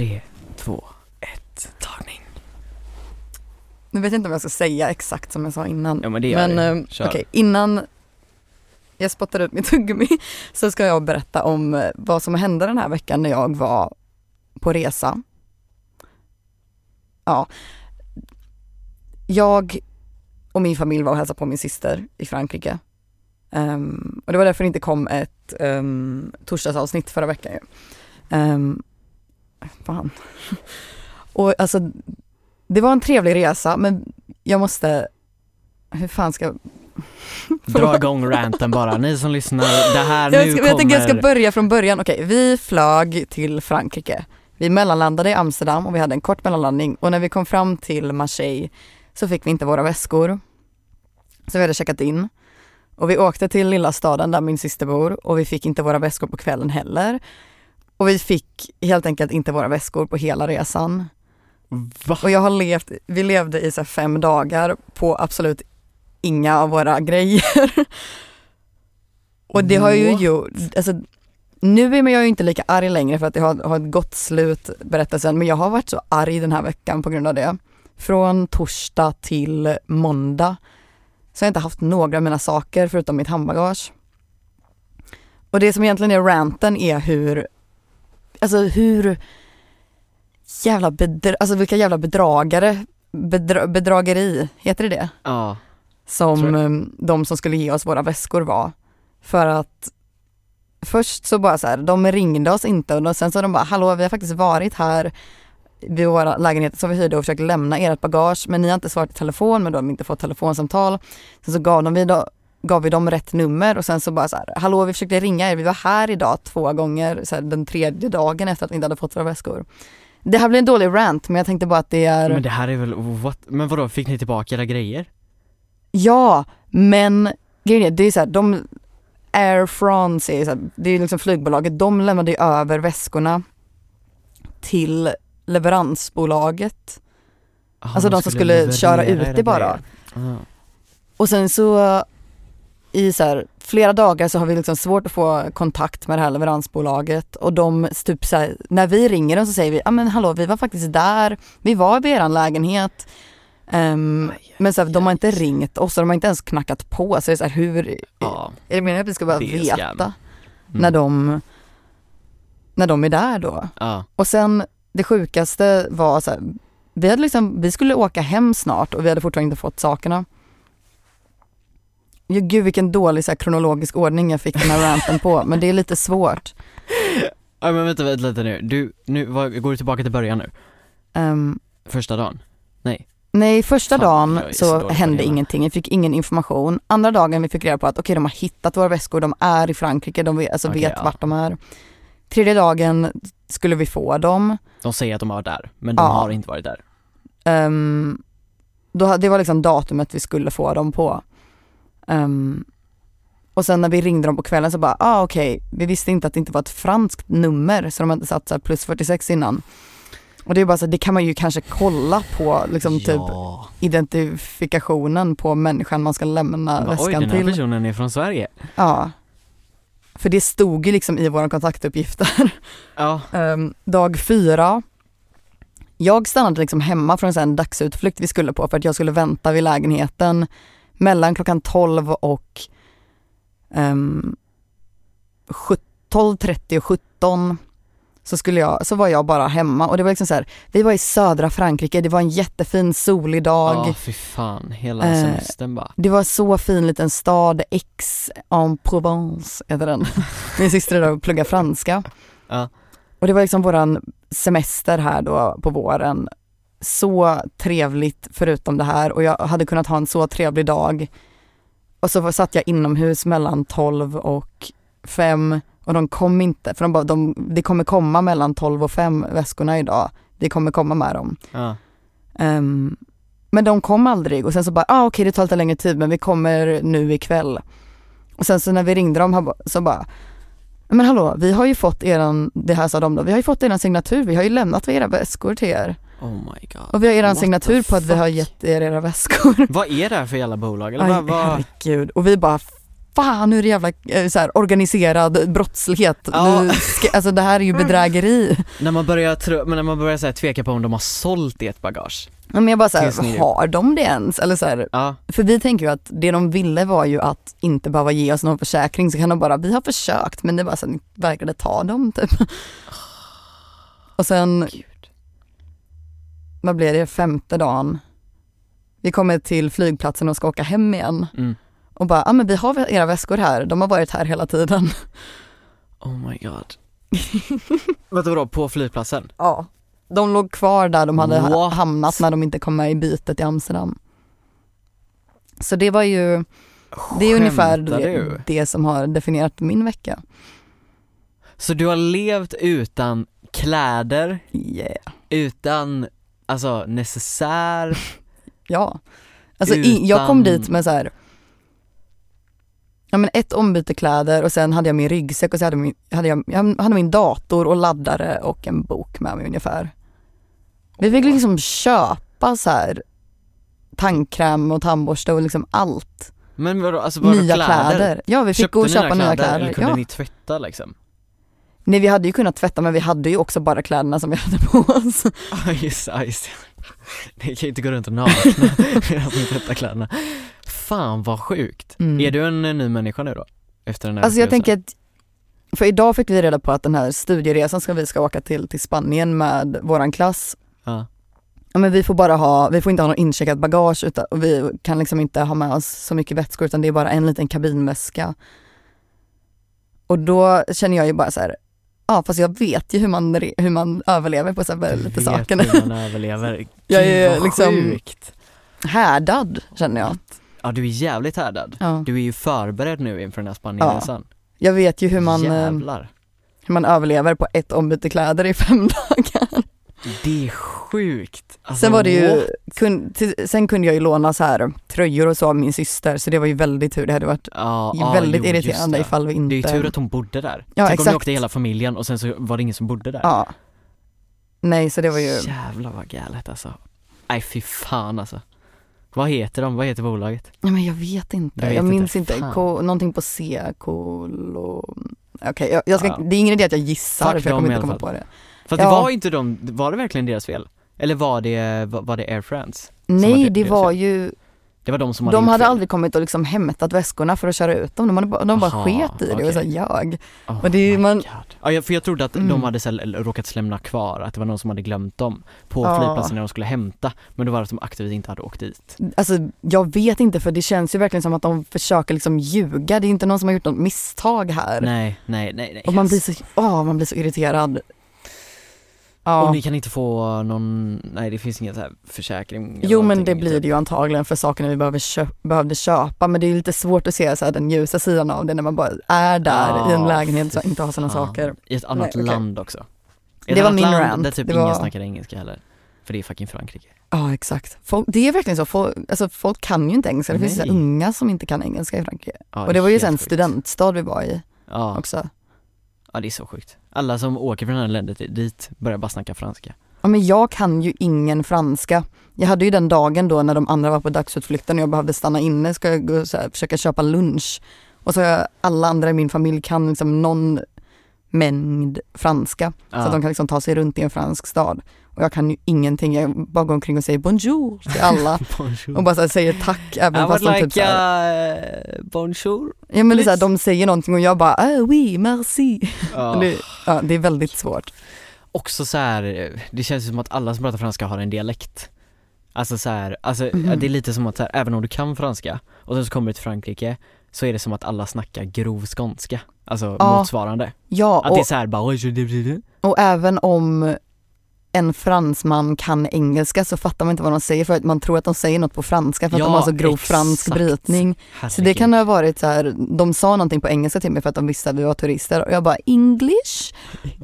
Tre, två, ett, tagning. Nu vet jag inte om jag ska säga exakt som jag sa innan. Ja men det gör Men eh, Kör. okej, innan jag spottar ut mitt tuggummi så ska jag berätta om eh, vad som hände den här veckan när jag var på resa. Ja. Jag och min familj var och hälsade på min syster i Frankrike. Ehm, och det var därför det inte kom ett um, torsdagsavsnitt förra veckan ju. Um, fan. och alltså, det var en trevlig resa men jag måste, hur fan ska jag Dra igång ranten bara, ni som lyssnar, det här nu jag, ska, kommer jag tänker jag ska börja från början. Okej, vi flög till Frankrike. Vi mellanlandade i Amsterdam och vi hade en kort mellanlandning och när vi kom fram till Marseille så fick vi inte våra väskor. Så vi hade checkat in. Och vi åkte till lilla staden där min syster bor och vi fick inte våra väskor på kvällen heller. Och vi fick helt enkelt inte våra väskor på hela resan. Va? Och jag har levt, vi levde i så fem dagar på absolut inga av våra grejer. Och det har ju gjort, alltså nu är jag ju inte lika arg längre för att det har, har ett gott slut berättelsen, men jag har varit så arg den här veckan på grund av det. Från torsdag till måndag så har jag inte haft några av mina saker förutom mitt handbagage. Och det som egentligen är ranten är hur, alltså hur jävla bedra, alltså vilka jävla bedragare, bedra, bedrageri, heter det det? Ja, Som um, de som skulle ge oss våra väskor var. För att först så bara så här, de ringde oss inte och sen så de bara, hallå vi har faktiskt varit här vid våra lägenheter som vi hyrde och försökt lämna ert bagage men ni har inte svarat i telefon men då har de inte fått telefonsamtal. Sen så gav, de vi då, gav vi dem rätt nummer och sen så bara så här, hallå vi försökte ringa er, vi var här idag två gånger så här, den tredje dagen efter att vi inte hade fått våra väskor. Det här blir en dålig rant men jag tänkte bara att det är men det här är väl, what? Men vadå, fick ni tillbaka era grejer? Ja, men grejen är, det är så här, de Air France är så här, det är liksom flygbolaget, de lämnade ju över väskorna till leveransbolaget. Aha, Alltså de som skulle leverera köra ut det bara. Ah. Och sen så i så här, flera dagar så har vi liksom svårt att få kontakt med det här leveransbolaget och de typ så här, när vi ringer dem så säger vi, ja ah, men hallå vi var faktiskt där, vi var vid eran lägenhet. Ehm, Aj, men så här, de har inte aj. ringt oss och de har inte ens knackat på så det är så här, hur, Ja, är det meningen att vi ska bara veta mm. när de när de är där då? Ja, Och sen det sjukaste var så vi hade liksom, vi skulle åka hem snart och vi hade fortfarande inte fått sakerna. Ja, gud vilken dålig så här, kronologisk ordning jag fick den här ranten på, men det är lite svårt. ja men vänta, vänta lite nu, du, nu, vad, går du tillbaka till början nu? Ehm, Första dagen? Nej? nej, första Fan, dagen så så hände ingenting, vi fick ingen information. Andra dagen vi fick reda på att okej, de har hittat våra väskor, de är i Frankrike, de vet, alltså, Okej, vet ja. vart de är. Tredje dagen skulle vi få dem. De säger att de har varit där, men de Ja. har inte varit där Um, då, det var liksom datumet vi skulle få dem på. Ehm, och sen när vi ringde dem på kvällen så bara, ah okej, vi visste inte att det inte var ett franskt nummer så de hade inte satt så plus 46 innan. Och det är bara så, det kan man ju kanske kolla på liksom typ Ja, identifikationen på människan man ska lämna Bara, oj väskan den här till. personen är från Sverige Ja. För det stod ju liksom i våra kontaktuppgifter. Ja, Ehm, dag fyra, jag stannade liksom hemma från en dagsutflykt vi skulle på för att jag skulle vänta vid lägenheten mellan klockan 12 och um, 12.30 och 17 så, skulle jag, så var jag bara hemma och det var liksom så här, vi var i södra Frankrike, det var en jättefin solig dag. ja fy fan, hela Eh, semestern bara Det var så fin liten stad, Aix en Provence heter den. Min syster är där pluggar franska. Ja. Och det var liksom våran semester här då på våren. Så trevligt förutom det här och jag hade kunnat ha en så trevlig dag. Och så satt jag inomhus mellan 12 och 5 och de kom inte, för de bara, de, det kommer komma mellan 12 och 5 väskorna idag. Vi kommer komma med dem. Ja, Ehm, men de kom aldrig och sen så bara, ah, okej det tar lite längre tid men vi kommer nu ikväll. Och sen så när vi ringde dem så bara, men hallå vi har ju fått eran, det här sa de då, vi har ju fått eran signatur, vi har ju lämnat era väskor till er. oh my god Och vi har eran What signatur på att vi har gett er era väskor. Vad är det här för jävla bolag? Eller Aj, vad, vad? herregud. Och vi bara, fan nu är det jävla eh, så här, organiserad brottslighet. Ja. Nu ska, alltså det här är ju bedrägeri. När man börjar, tro, men när man börjar så här, tveka på om de har sålt ert bagage. Men jag bara såhär, har de det ens? Eller så här, Ja, för vi tänker ju att det de ville var ju att inte behöva ge oss någon försäkring så kan de bara, vi har försökt men det bara så att ni verkade ta dem typ. Och sen, gud. vad blir det, femte dagen. Vi kommer till flygplatsen och ska åka hem igen Mm. Och bara, ja ah, men vi har era väskor här, de har varit här hela tiden. Oh my god. Vänta vadå, på flygplatsen? Ja. De låg kvar där de hade ha- What? hamnat när de inte kom med i bytet i Amsterdam. Så det var ju, det är ungefär det, det som har definierat min vecka. Så du har levt utan kläder, Yeah. utan alltså necessär, Ja. Alltså i, jag kom Utan- dit med så här. Ja men ett ombyte kläder och sen hade jag min ryggsäck och så hade, min, hade jag, jag hade min dator och laddare och en bok med mig ungefär. Vi fick liksom köpa så här tandkräm och tandborste och liksom allt. men vadå, alltså bara nya kläder? kläder. Ja vi fick Köpte gå och köpa nya Eller kläder. kunde Ja. ni tvätta liksom? Nej vi hade ju kunnat tvätta men vi hade ju också bara kläderna som vi hade på oss. Ja just, ja, just. Ni kan ju inte gå runt och nakna medan ni tvättar kläderna. Fan vad sjukt. Mm. Är du en eh, ny människa nu då? Efter den här Alltså jag tänker att, för idag fick vi reda på att den här studieresan ska vi ska åka till, till Spanien med våran klass. Ja. Ja men vi får bara ha, vi får inte ha något incheckat bagage utan, och vi kan liksom inte ha med oss så mycket vätskor utan det är bara en liten kabinväska. Och då känner jag ju bara så här, ja fast jag vet ju hur man, hur man överlever på så här Du lite vet saker. hur man överlever. Jag Gud, är vad liksom- sjukt. Härdad känner jag. Ja du är jävligt härdad. Ja. Du är ju förberedd nu inför den här Spanienresan. Jag vet ju hur man, eh, Jävlar. hur man överlever på ett ombyte kläder i fem dagar. Det är sjukt. Alltså, Sen var det ju, kun, till, sen kunde jag ju låna så här tröjor och så av min syster så det var ju väldigt tur. Det hade varit Ja, ja, väldigt jo, just irriterande ifall vi inte... Det är ju tur att hon bodde där. Ja, Tänk om exakt. ni åkte hela familjen och sen så var det ingen som bodde där. Ja. Nej så det var ju, Jävlar vad galet alltså. Nej fy fan alltså. Vad heter de? Vad heter bolaget? nej men jag vet inte. Jag Jag, vet minns inte. inte. Ko, någonting på C, kolo... Okej, jag, jag ska, Ja. det är ingen idé att jag gissar Fuck för jag kommer inte komma på det. För Ja. det var inte de, var det verkligen deras fel? Eller var det, var det Air France? Nej det var fel. ju, Det var de som hade de hade fel. aldrig kommit och liksom hämtat väskorna för att köra ut dem. De, hade, bara- de bara Aha, sket i det och okej. så jag. Oh och det är man- God. Ja, för jag trodde att Mm. de hade så, råkat lämna kvar, att det var någon som hade glömt dem på Ja. flygplatsen när de skulle hämta, men då var det att de aktivt inte hade åkt dit. Alltså jag vet inte för det känns ju verkligen som att de försöker liksom ljuga. Det är inte någon som har gjort något misstag här. Nej, nej, nej, nej. Och man blir så, åh, man blir så irriterad. Ja. Och ni kan inte få någon, nej det finns ingen så här försäkring eller Jo men det blir typ. det ju antagligen för sakerna vi behöver köp, behövde köpa men det är lite svårt att se så här, den ljusa sidan av det när man bara är där i en Ja, lägenhet och inte har sådana saker. I ett annat Nej, land också. I ett Det var annat min land rant. där typ Det ingen var- snackar engelska heller. För det är fucking Frankrike. Ja exakt. Folk, det är verkligen så, folk, alltså, folk kan ju inte engelska. Det finns så unga som inte kan engelska i Frankrike. Ja, och det var ju sjukt. studentstad vi var i Ja, också. Ja, det är så sjukt. Alla som åker från det här landet dit börjar bara snacka franska. Ja men jag kan ju ingen franska. Jag hade ju den dagen då när de andra var på dagsutflykten och jag behövde stanna inne, ska jag gå så här, försöka köpa lunch. Och så alla andra i min familj kan liksom någon mängd franska. Så att de kan liksom ta sig runt i en fransk stad. Och jag kan ju ingenting, jag bara går omkring och säger bonjour till alla. bonjour. och bara så här, säger tack även I fast de typ like så här, uh, bonjour. Ja men det är så här, de säger någonting och jag bara ah, oui merci. Ja. Det, ja, det är väldigt svårt. Också så här, det känns som att alla som pratar franska har en dialekt. Alltså så här, alltså Mhm. det är lite som att så här, även om du kan franska och sen så kommer du till Frankrike så är det som att alla snackar grov skånska. Alltså Ja. motsvarande. Ja Att det är och, så här bara och även om en fransman kan engelska så fattar man inte vad de säger för att man tror att de säger något på franska för att Ja, de har så grov fransk exakt. brytning. Så det Herregud. kan ha varit så här, de sa någonting på engelska till mig för att de visste att vi var turister och jag bara English?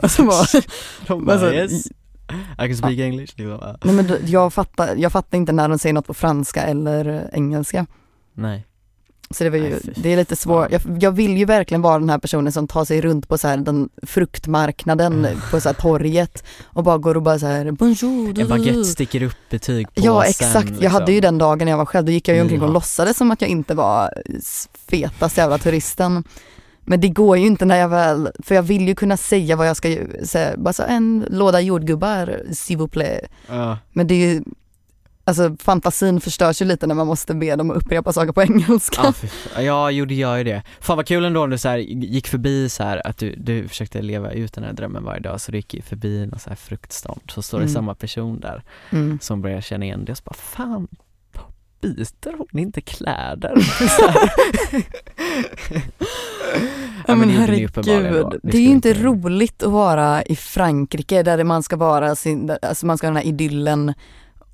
Och så bara, De bara, alltså, yes. I can speak English. Det var, bara, nej men jag fattar, jag fattar inte när de säger något på franska eller engelska. nej. Så det var ju, det är lite svårt. Jag, jag vill ju verkligen vara den här personen som tar sig runt på så här den fruktmarknaden Mm. på så här torget och bara går och bara så här bonjour. En baguette sticker upp betyg på Ja sen, exakt, jag hade ju liksom. den dagen när jag var själv, då gick jag ju omkring och låtsades som att jag inte var s- fetaste jävla turisten. Men det går ju inte när jag väl, för jag vill ju kunna säga vad jag ska säga, bara så en låda jordgubbar, s'il vous plaît. Ja. Men det är ju, alltså fantasin förstörs ju lite när man måste be dem att upprepa saker på engelska. Ja, ja, jo det gör ju det. Fan vad kul ändå om du så här, gick förbi så här att du, du försökte leva ut den här drömmen varje dag så du gick förbi någon så här fruktstånd så står det Mm. samma person där Mm. som börjar känna igen dig och så bara fan byter hon inte kläder? Ja men herregud, det är ju inte inte- roligt att vara i Frankrike där man ska vara sin, alltså man ska ha den här idyllen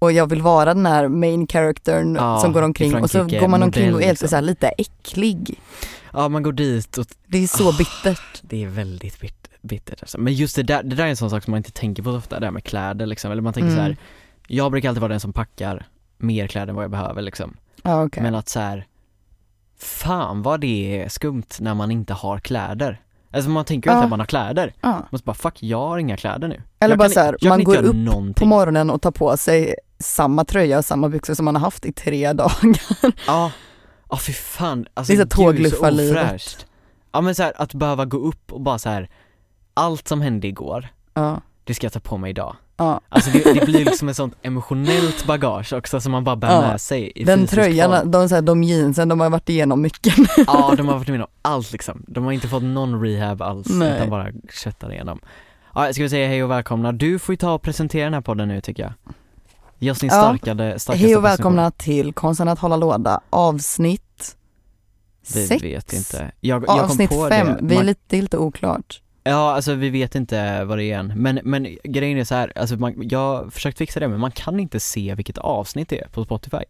och jag vill vara den här main charactern Ja, som går omkring och så går man omkring och är liksom. så lite äcklig. Ja man går dit och Det är så Ah. bittert. det är väldigt bit- bittert alltså. Men just det där, det där är en sån sak som man inte tänker på så ofta, det här med kläder liksom. Eller man tänker Mm. så här. jag brukar alltid vara den som packar mer kläder än vad jag behöver liksom. Ja okej. Men att så här, fan vad det är skumt när man inte har kläder. Alltså man tänker ju alltid att man har kläder. Ja. Man bara fuck, jag har inga kläder nu. Eller jag bara kan, så här, jag man går upp någonting. På morgonen och tar på sig samma tröja och samma byxor som man har haft i tre dagar. Ja, ja fy fan. Alltså, Det är så gud, så tågluffarlivet. ofräscht. Ja men så här, att behöva gå upp och bara så här. allt som hände igår, det ska jag ta på mig idag. Ja. Alltså det, det blir liksom ett sånt emotionellt bagage också som man bara bär Ja. med sig i Den tröjan, form. de, så här, de jeansen, de har varit igenom mycket. Ja, de har varit med om allt liksom. De har inte fått någon rehab alls, Nej. utan bara köttar igenom. Ja, ska vi säga hej och välkomna. Du får ju ta och presentera den här podden nu tycker jag. Ge oss din Ja. starkade, starkaste Hej och välkomna till Konsten att hålla låda, avsnitt Vi sex. vet inte. Jag, jag Avsnitt fem, det. vi är Man, lite, det är lite oklart. Ja, alltså vi vet inte vad det är än. Men, men grejen är så här, alltså man, jag har försökt fixa det men man kan inte se vilket avsnitt det är på Spotify.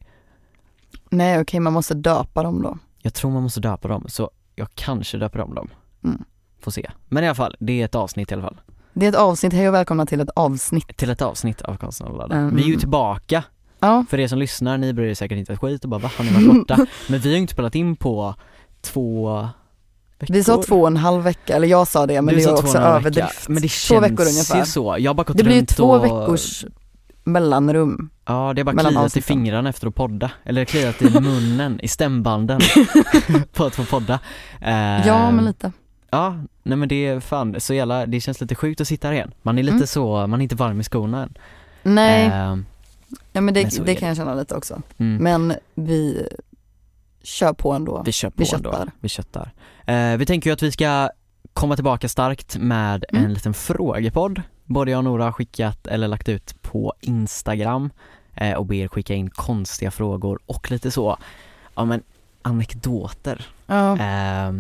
Nej okej, man måste döpa dem då. Jag tror man måste döpa dem, så jag kanske döper om dem. Mm. Får se. Men i alla fall, det är ett avsnitt i alla fall. Det är ett avsnitt, hej och välkomna till ett avsnitt. Till ett avsnitt av ladda. Mm. Vi är ju tillbaka, Ja, för er som lyssnar, ni bryr er säkert inte ett skit och bara va, har ni varit borta? Men vi har ju inte spelat in på två veckor. vi sa två och en halv vecka, eller jag sa det men Du det är två också överdrift. Men det två känns veckor ungefär. ju så. Jag har bara gått Det blir ju två och... veckors mellanrum. Ja, det är bara mellan kliat i avsnitten. fingrarna efter att podda, eller kliat i munnen, i stämbanden på att få podda. Eh, Ja men lite. Ja, nej men det är fan så jävla, det känns lite sjukt att sitta här igen. Man är lite Mm. så, man är inte varm i skorna än. Nej, Eh, ja, men det, men det. kan jag känna lite också. mm. Men vi kör på ändå. Vi kör på Vi ändå. köttar. Vi köttar. Eh, vi tänker ju att vi ska komma tillbaka starkt med Mm. en liten frågepodd. Både jag och Nora har skickat eller lagt ut på Instagram eh, och ber skicka in konstiga frågor och lite så, ja men anekdoter. Ja. Eh,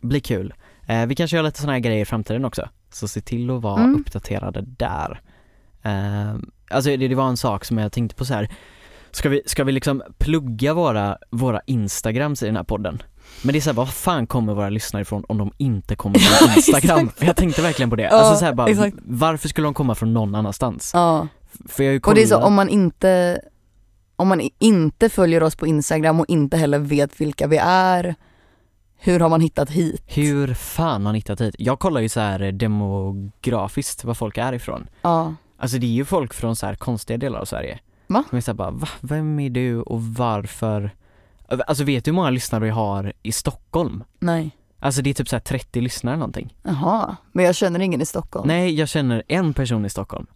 blir kul. Eh, vi kanske gör lite sådana här grejer i framtiden också, så se till att vara Mm. uppdaterade där. Eh, alltså det, det var en sak som jag tänkte på så här. Ska vi, ska vi liksom plugga våra, våra instagrams i den här podden? Men det är såhär, var fan kommer våra lyssnare ifrån om de inte kommer från Instagram? Jag tänkte verkligen på det, Ja, alltså så här bara, exakt. varför skulle de komma från någon annanstans? ja. För jag Och det är så om man inte om man inte följer oss på Instagram och inte heller vet vilka vi är, hur har man hittat hit? Hur fan har ni hittat hit? Jag kollar ju så här demografiskt var folk är ifrån. Ja. Alltså det är ju folk från så här konstiga delar av Sverige. Va? Som är så här bara, va? Vem är du och varför? Alltså vet du hur många lyssnare vi har i Stockholm? Nej. Alltså det är typ så här 30 lyssnare eller någonting. Jaha, men jag känner ingen i Stockholm. Nej, jag känner en person i Stockholm.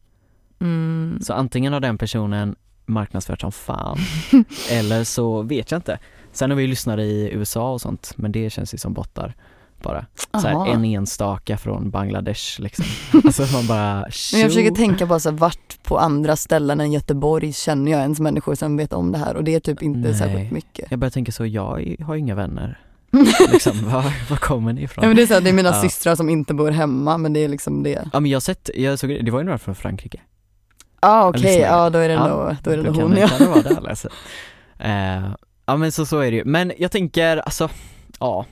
Mm. Så antingen har den personen marknadsfört som fan, eller så vet jag inte. Sen har vi ju lyssnare i USA och sånt, men det känns ju som bottar bara. Så här, en enstaka från Bangladesh liksom. Alltså man bara Men jag försöker tjo. tänka på så här, vart på andra ställen än Göteborg känner jag ens människor som vet om det här och det är typ inte Nej. särskilt mycket. Jag börjar tänka så, jag har inga vänner. liksom, var, var kommer ni ifrån? Ja, men det är så här, det är mina Ja. systrar som inte bor hemma men det är liksom det. Ja men jag har sett, jag såg, det var ju några från Frankrike. Ja ah, okej, lyssnar. ja då är det Ja, nog, då är det nog hon ja. Kan det vara det alltså? Eh, ja men så, så är det ju, men jag tänker alltså, ja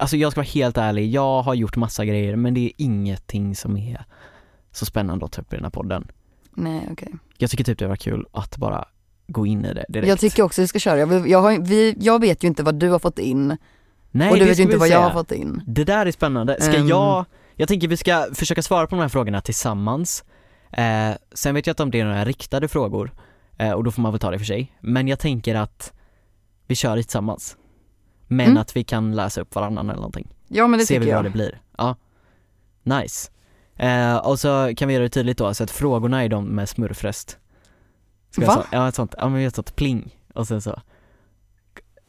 Alltså jag ska vara helt ärlig, jag har gjort massa grejer men det är ingenting som är så spännande att ta upp i den här podden Nej okej. Jag tycker typ det var kul att bara gå in i det direkt. Jag tycker också vi ska köra. Jag, jag, har, vi, jag vet ju inte vad du har fått in Nej, och du vet ju inte vad jag har fått in. Det där är spännande. Ska Ehm. jag, jag tänker vi ska försöka svara på de här frågorna tillsammans. Eh, sen vet jag inte om det är några riktade frågor eh, och då får man väl ta det för sig. Men jag tänker att vi kör det tillsammans. Men Mm. att vi kan läsa upp varannan eller någonting. Ja men det Ser tycker vi vad jag. det blir. Ja. Nice. Eh, och så kan vi göra det tydligt då, så att frågorna är de med smurfröst. Ska jag Va? så, ja ett sånt, ja men vi gör ett sånt pling och sen så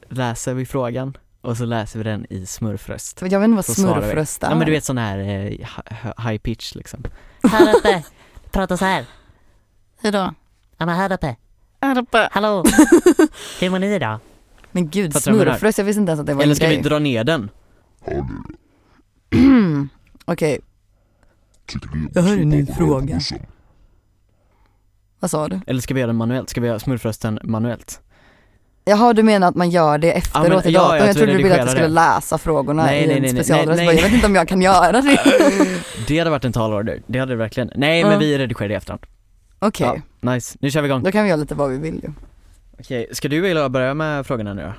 läser vi frågan och så läser vi den i smurfröst. Jag vet inte vad Så smurfröst är. Ja men du vet sån här eh, hi- high pitch liksom. Här uppe, prata så här. Hejdå. Ja men här uppe, Här uppe. hallå. Hur mår ni idag? Men gud, Fattar du vad jag menar? smurfröst, jag visste inte ens att det var Eller en ska grej. vi dra ner den? Okej, Jag hör en ny fråga. vad sa du? Eller ska vi göra den manuellt? Ska vi göra smurfrösten manuellt? Jaha du menar att man gör det efteråt men- i ja, datorn? jag vi trodde du ville att redigerar jag skulle det. läsa frågorna Nej, i nej, en nej, nej, specialröst. nej, Jag vet inte om jag kan göra det. Det hade varit en talorder, det hade det verkligen. Nej men Ja. vi redigerar det i efterhand. Okej, Ja, nice. Nu kör vi igång. då kan vi göra lite vad vi vill ju. Okej, ska du vilja börja med frågorna nu då?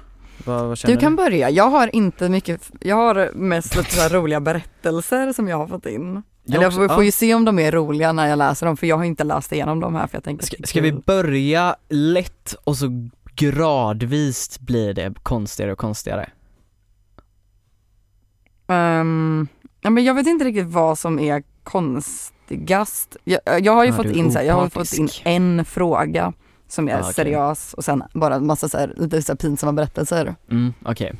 Vad, vad Du kan börja, jag har inte mycket, jag har mest lite så roliga berättelser som jag har fått in. Eller jag också- får, får ju se om de är roliga när jag läser dem för jag har inte läst igenom dem här för jag tänker Ska, ska vi börja lätt och så gradvis blir det konstigare och konstigare? Ehm, ja, men jag vet inte riktigt vad som är konstigast. Jag, jag har ju Ja, fått du in så här, jag har fått in en fråga som är Ah, okej. seriös och sen bara en massa så här, lite så här pinsamma berättelser. Mm, okej.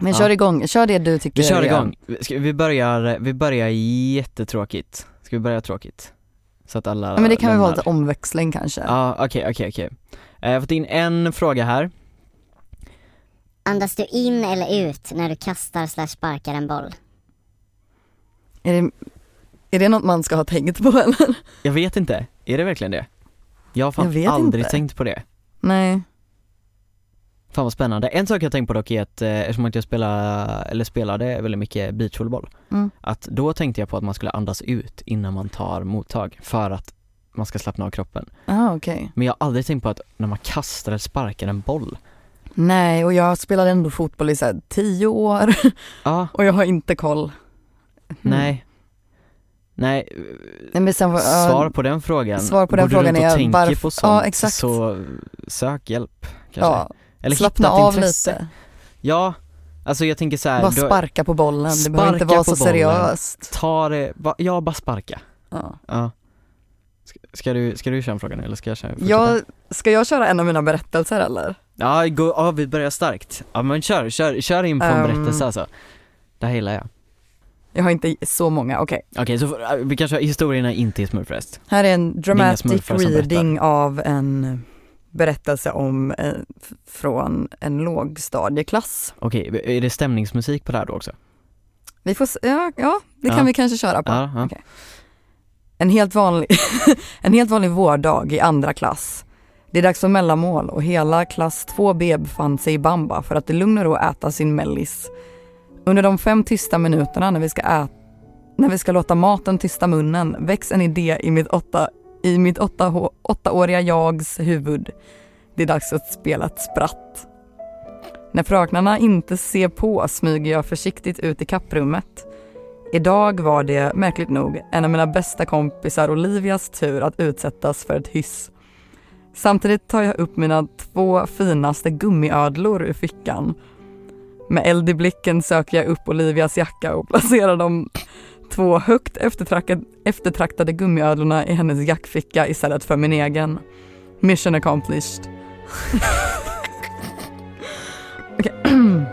Men Ja. kör igång, kör det du tycker Vi kör igång. Ska, vi börjar, vi börjar jättetråkigt. Ska vi börja tråkigt? Så att alla Ja, men det kan väl vara lämnar. lite omväxling kanske. Ja, okej, okej, okej. Eh, Jag har fått in en fråga här. Andas du in eller ut när du kastar slash sparkar en boll? Är, det, är det något man ska ha tänkt på eller? Jag vet inte, är det verkligen det? Jag har fan Jag aldrig inte. tänkt på det. Nej. Fan vad spännande. En sak jag tänkt på dock är att eh, eftersom att jag spelar, eller spelade väldigt mycket beachvolleyboll, Mm. att då tänkte jag på att man skulle andas ut innan man tar mottag för att man ska slappna av kroppen. Ah, okej. Men jag har aldrig tänkt på att när man kastar eller sparkar en boll, Nej, och jag spelade ändå fotboll i så här tio år ja, och jag har inte koll. Mm. nej, nej, Nej sen var, ja, svar på den frågan. svar på den Går du frågan runt och är tänker varf- på sånt ja, exakt. så sök hjälp kanske. ja, eller slappna av intresse. lite. Ja, alltså jag tänker så här, Bara du- sparka på bollen, det behöver inte Sparka vara så bollen. seriöst. ta det, ba, ja bara sparka. Ja. Ja. Ska, ska, du, ska du köra en fråga nu eller ska jag köra? fortsätta? Jag, ska jag köra en av mina berättelser eller? Ja, gå, ja, vi börjar starkt. Ja men kör, kör, kör in på en Ehm. berättelse alltså. Det här gillar jag. Jag har inte så många, okej. Okej, så får- äh, vi kanske, historierna är inte i Smurfrest. Här är en dramatic som reading av en berättelse om, eh, från en lågstadieklass. Okej, är det stämningsmusik på det här då också? Vi får ja, ja det kan Ja. vi kanske köra på. Ja. Okej. En helt vanlig, en helt vanlig vårdag i andra klass. Det är dags för mellanmål och hela klass 2B befann sig i bamba för att i lugn och ro äta sin mellis. Under de fem tysta minuterna när vi ska äta när vi ska låta maten tysta munnen väcks en idé i mitt, åtta, i mitt åtta, åttaåriga jags huvud. Det är dags att spela ett spratt. När fröknarna inte ser på smyger jag försiktigt ut i kapprummet. Idag var det, märkligt nog, en av mina bästa kompisar Olivias tur att utsättas för ett hyss. Samtidigt tar jag upp mina två finaste gummiödlor ur fickan. Med eld i blicken söker jag upp Olivias jacka och placerar de två högt eftertraktade, eftertraktade gummiödlorna i hennes jackficka istället för min egen. Mission accomplished. Okej.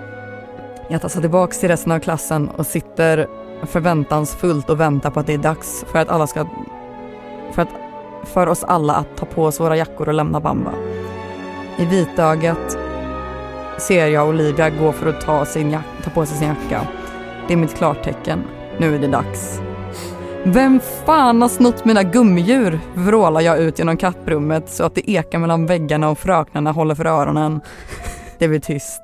Jag tassar tillbaks till resten av klassen och sitter förväntansfullt och väntar på att det är dags för att alla ska för, att, för oss alla att ta på oss våra jackor och lämna Bamba. I vitögat ser jag Olivia gå för att ta, sin jack, ta på sig sin jacka. Det är mitt klartecken. Nu är det dags. Vem fan har snott mina gummidjur? vrålar jag ut genom kapprummet så att det ekar mellan väggarna och fröknarna håller för öronen. Det blir tyst.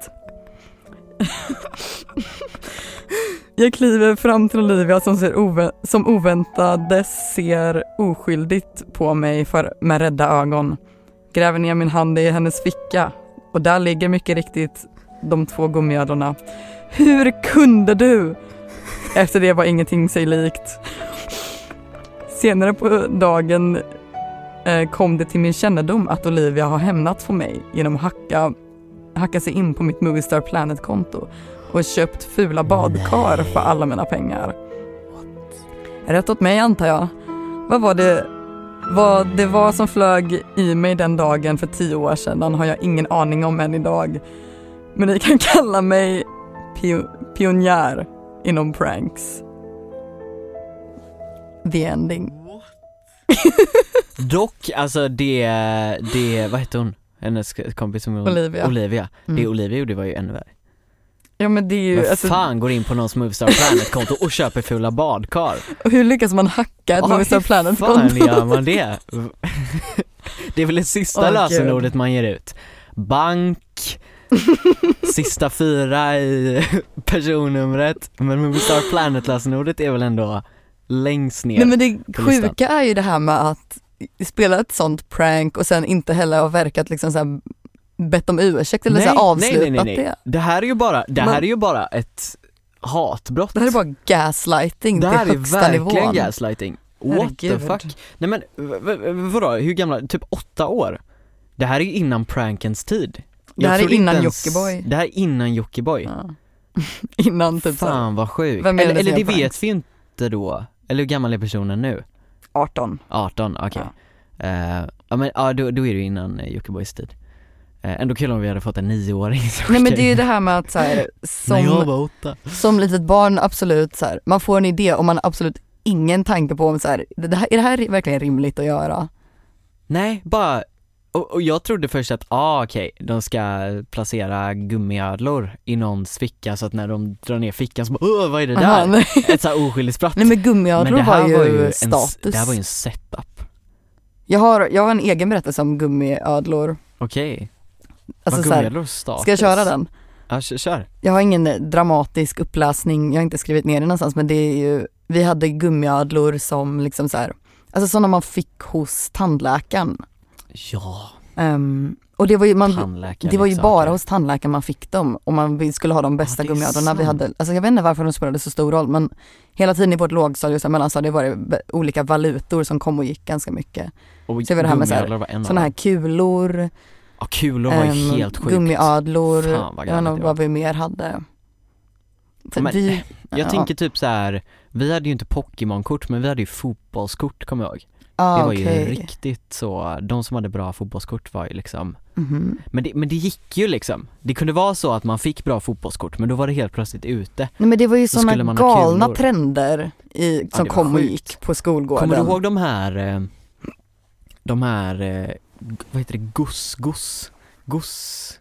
Jag kliver fram till Olivia som, ser ovä- som oväntades ser oskyldigt på mig för, med rädda ögon. Gräver ner min hand i hennes ficka och där ligger mycket riktigt de två gummiödlorna. Hur kunde du? Efter det var ingenting sig likt. Senare på dagen eh, kom det till min kännedom att Olivia har hämnat på mig genom att hacka, hacka sig in på mitt Movistar Planet-konto och köpt fula badkar för alla mina pengar. Rätt åt mig antar jag. Vad var det vad det var som flög i mig den dagen för tio år sedan har jag ingen aning om än idag. Men ni kan kalla mig pio pionjär inom pranks. The ending. Dock, alltså det, det, vad hette hon? Hennes kompis som Olivia. Olivia. Det Mm. Olivia gjorde var ju ännu värre. Ja men det är ju, Vem alltså, fan går in på någons Movistar Planet-konto och köper fula badkar? och hur lyckas man hacka ett Ja, Movistar hur fan Planet-konto? gör man det? Det är väl det sista Åh, lösenordet man ger ut. Bank, sista fyra i personnumret, men Movistar Planet-lösenordet är väl ändå längst ner. Nej men det sjuka är ju det här med att spela ett sånt prank och sen inte heller ha verkat liksom så här bett om ursäkt eller så här avslutat nej, nej, nej, nej. det. Det här är ju bara, det Man- här är ju bara ett hatbrott. Det här är bara gaslighting Det här är verkligen nivån. gaslighting. What the Herregud. fuck? Nej men vadå, hur gamla, typ åtta år? Det här är ju innan prankens tid. Det här är innan ens- Jockiboi. Det här är innan Jockiboi. Ja. Innan typ så Fan vad sjukt. Är det Eller, eller det vet vi ju inte då. Eller hur gammal är personen nu? 18. 18, okej. Eh, ja men ja, då, då är det ju innan eh, Jockibois tid. Uh, ändå kul om vi hade fått en nioåring som Nej men det är ju det här med att så här, När jag som, var åtta. som litet barn absolut så här, man får en idé och man har absolut ingen tanke på om så här, det här, är det här verkligen rimligt att göra? Nej, bara, och, och jag trodde först att, ah okej, de ska placera gummiödlor i någons ficka så att när de drar ner fickan så bara, åh vad är det där? Aha. Ett såhär oskyldigt spratt. nej men gummiödlor det var ju, en, status. det här var ju en setup. jag, har, jag har en egen berättelse om gummiödlor. Okej, Alltså så här, ska jag köra den? Ja, kör. Jag har ingen dramatisk uppläsning, jag har inte skrivit ner det någonstans men det är ju, vi hade gummiödlor som liksom så här, alltså sådana man fick hos tandläkaren. Ja, Ehm, och det var ju, man, det var ju liksom. bara hos tandläkaren man fick dem och man skulle ha de bästa Ja, det gummiödlorna vi hade. Alltså jag vet inte varför de spelade så stor roll men hela tiden i vårt lågstadie och här mellanstadie var det olika valutor som kom och gick ganska mycket. Och Så var det här med här, Sådana här dem. kulor, Ja, kulor var ju ehm, helt sjukt. gummiödlor, Fan, vad jag vet inte vad vi mer hade. Så Men, vi, Jag ja. tänker typ så här. vi hade ju inte Pokémon-kort men vi hade ju fotbollskort kommer jag ihåg. ah, det var ju okej. riktigt så, de som hade bra fotbollskort var ju liksom Mhm. men det, men det gick ju liksom. Det kunde vara så att man fick bra fotbollskort men då var det helt plötsligt ute. Nej men det var ju sådana galna trender i, som var kom och sjukt. gick på skolgården. Kommer du ihåg de här, eh, de här, eh, vad heter det, goss, goss, goss,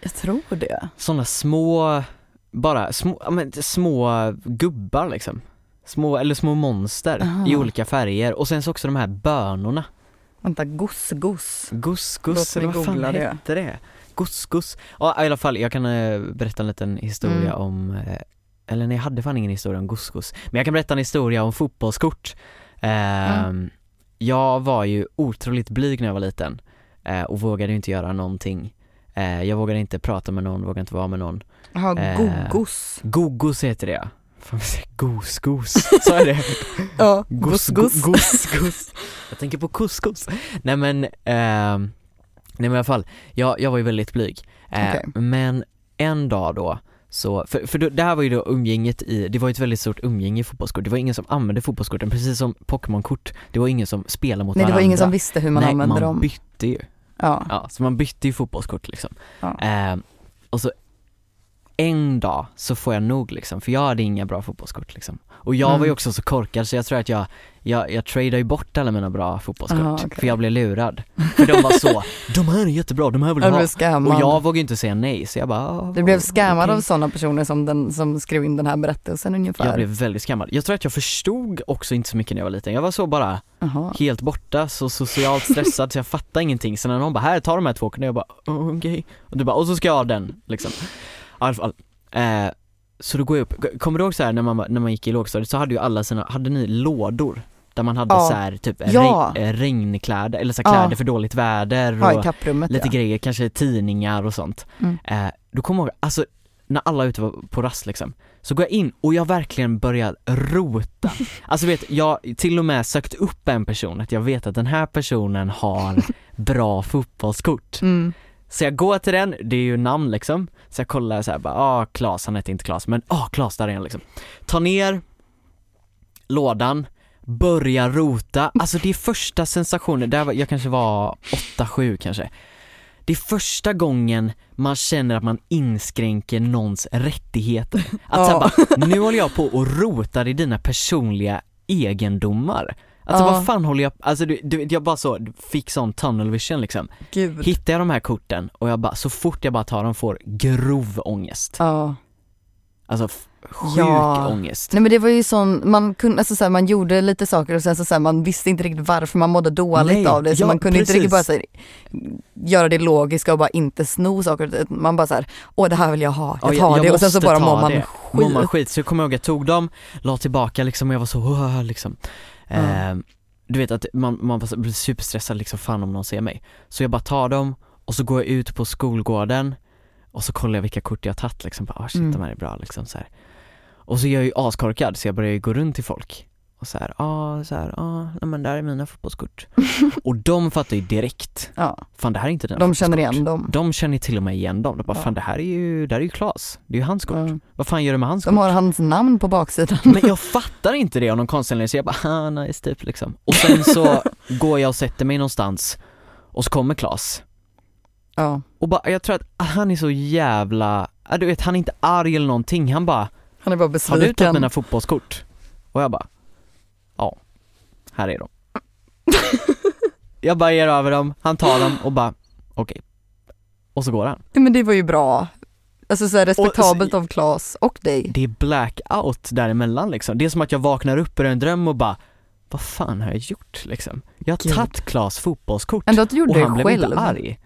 Jag tror det. sådana små, bara små, men små gubbar liksom. Små, eller små monster Aha. i olika färger och sen så också de här bönorna. Vänta, goss-goss. Goss, Låt goss, mig eller vad fan det. hette det? Goss, goss. Ja i alla fall, jag kan eh, berätta en liten historia Mm. om, eh, eller nej jag hade fan ingen historia om goss, goss. Men jag kan berätta en historia om fotbollskort. Ehm, Mm. Jag var ju otroligt blyg när jag var liten eh, och vågade inte göra någonting. Eh, jag vågade inte prata med någon, vågade inte vara med någon. Jaha, Eh, gogos. Gogos heter det Fan, vad säger jag? Gos, gos, så är det Ja, Gos, goss-goss. gos, gos. Jag tänker på couscous. Nej men, ehm, nej men i alla fall, jag, jag var ju väldigt blyg. Eh, Okej. Men en dag då, så, för, för det här var ju då umgänget i, det var ju ett väldigt stort umgänge i fotbollskort. Det var ingen som använde fotbollskorten, precis som Pokémon-kort. Det var ingen som spelade mot Nej det varandra. var ingen som visste hur man Nej, använde man dem. bytte ju. Ja. Ja, så man bytte ju fotbollskort liksom. Ja. Eh, och så en dag så får jag nog liksom, för jag hade inga bra fotbollskort liksom. Och jag var ju Mm. också så korkad så jag tror att jag, jag, jag tradade ju bort alla mina bra fotbollskort, Aha, okej. för jag blev lurad. För de var så, de här är jättebra, de här vill Jag ha. scammad. Och jag vågade ju inte säga nej så jag bara, ah, Du blev scammad okej. av sådana personer som den som skrev in den här berättelsen ungefär. Jag blev väldigt skammad. Jag tror att jag förstod också inte så mycket när jag var liten. Jag var så bara Jaha. helt borta, så socialt stressad så jag fattade ingenting. Så när någon bara, här ta de här två korten, jag bara, okej. Och du bara, och så ska jag ha den liksom. I alla fall. Eh, så då går jag upp, kommer du ihåg så här när man, när man gick i lågstadiet så hade ju alla sina, hade ni lådor? Där man hade Ja. så här, typ Ja. regn, eh, regnkläder, eller så Ja. här, kläder för dåligt väder Ja, och kapprummet lite ja. grejer, kanske tidningar och sånt. Mm. Eh, då kommer jag ihåg, alltså när alla ute var på rast liksom, så går jag in och jag verkligen börjar rota. Alltså vet, jag till och med sökt upp en person, att jag vet att den här personen har bra fotbollskort. Mm. Så jag går till den, det är ju namn liksom, så jag kollar så här bara, ah Klas, han heter inte Klas, men ah Klas där är han liksom. Ta ner lådan, börja rota, alltså det är första sensationen, där var, jag kanske var 8-7 kanske. Det är första gången man känner att man inskränker någons rättigheter. Att Ja. bara, nu håller jag på och rotar i dina personliga egendomar. Alltså Ja. vad fan håller jag, alltså du, du jag bara så, fick sån tunnel vision liksom. Gud. Hittar jag de här korten och jag bara, så fort jag bara tar dem får grov ångest. Ja. Alltså sjuk Ja. ångest. Nej men det var ju sån, man kunde, alltså så här, man gjorde lite saker och sen så, så här, man visste inte riktigt varför man mådde dåligt Nej, av det så ja, man kunde precis. inte riktigt bara så här, göra det logiska och bara inte sno saker. Man bara så här, åh det här vill jag ha, jag Ja, tar jag det och sen så bara mår man det. Mår man skit. skit. Så jag kommer ihåg jag tog dem, la tillbaka liksom och jag var så liksom. Ja. Eh, du vet att man, man blir superstressad liksom, fan om någon ser mig. Så jag bara tar dem och så går jag ut på skolgården och så kollar jag vilka kort jag har tagit liksom, bara, ah, shit Mm. de här är bra liksom så här. Och så är jag ju askorkad så jag börjar ju gå runt till folk och så här, ja ah, så här, ah, nej men där är mina fotbollskort. och de fattar ju direkt, Ja, fan det här är inte dina de känner igen dem. De känner till och med igen dem, de bara Ja. fan det här är ju, det här är ju Klas, det är ju hans kort. Ja. Vad fan gör du med hans De kort? har hans namn på baksidan. Men jag fattar inte det av någon konstig anledning så jag bara, ah, nice typ liksom. Och sen så går jag och sätter mig någonstans och så kommer Klas Ja, och bara, jag tror att han är så jävla, ja, du vet han är inte arg eller någonting, han bara, han är bara har du tagit besviken. mina fotbollskort? Och jag bara, ja, här är de. jag bara ger över dem, han tar dem och bara, okej. Och så går han. Men det var ju bra. Alltså så här, respektabelt så- av Klas och dig. Det är blackout däremellan liksom. Det är som att jag vaknar upp ur en dröm och bara, vad fan har jag gjort liksom? Jag har tagit Klas fotbollskort Ändå att du gjorde och det han blev själv. inte arg.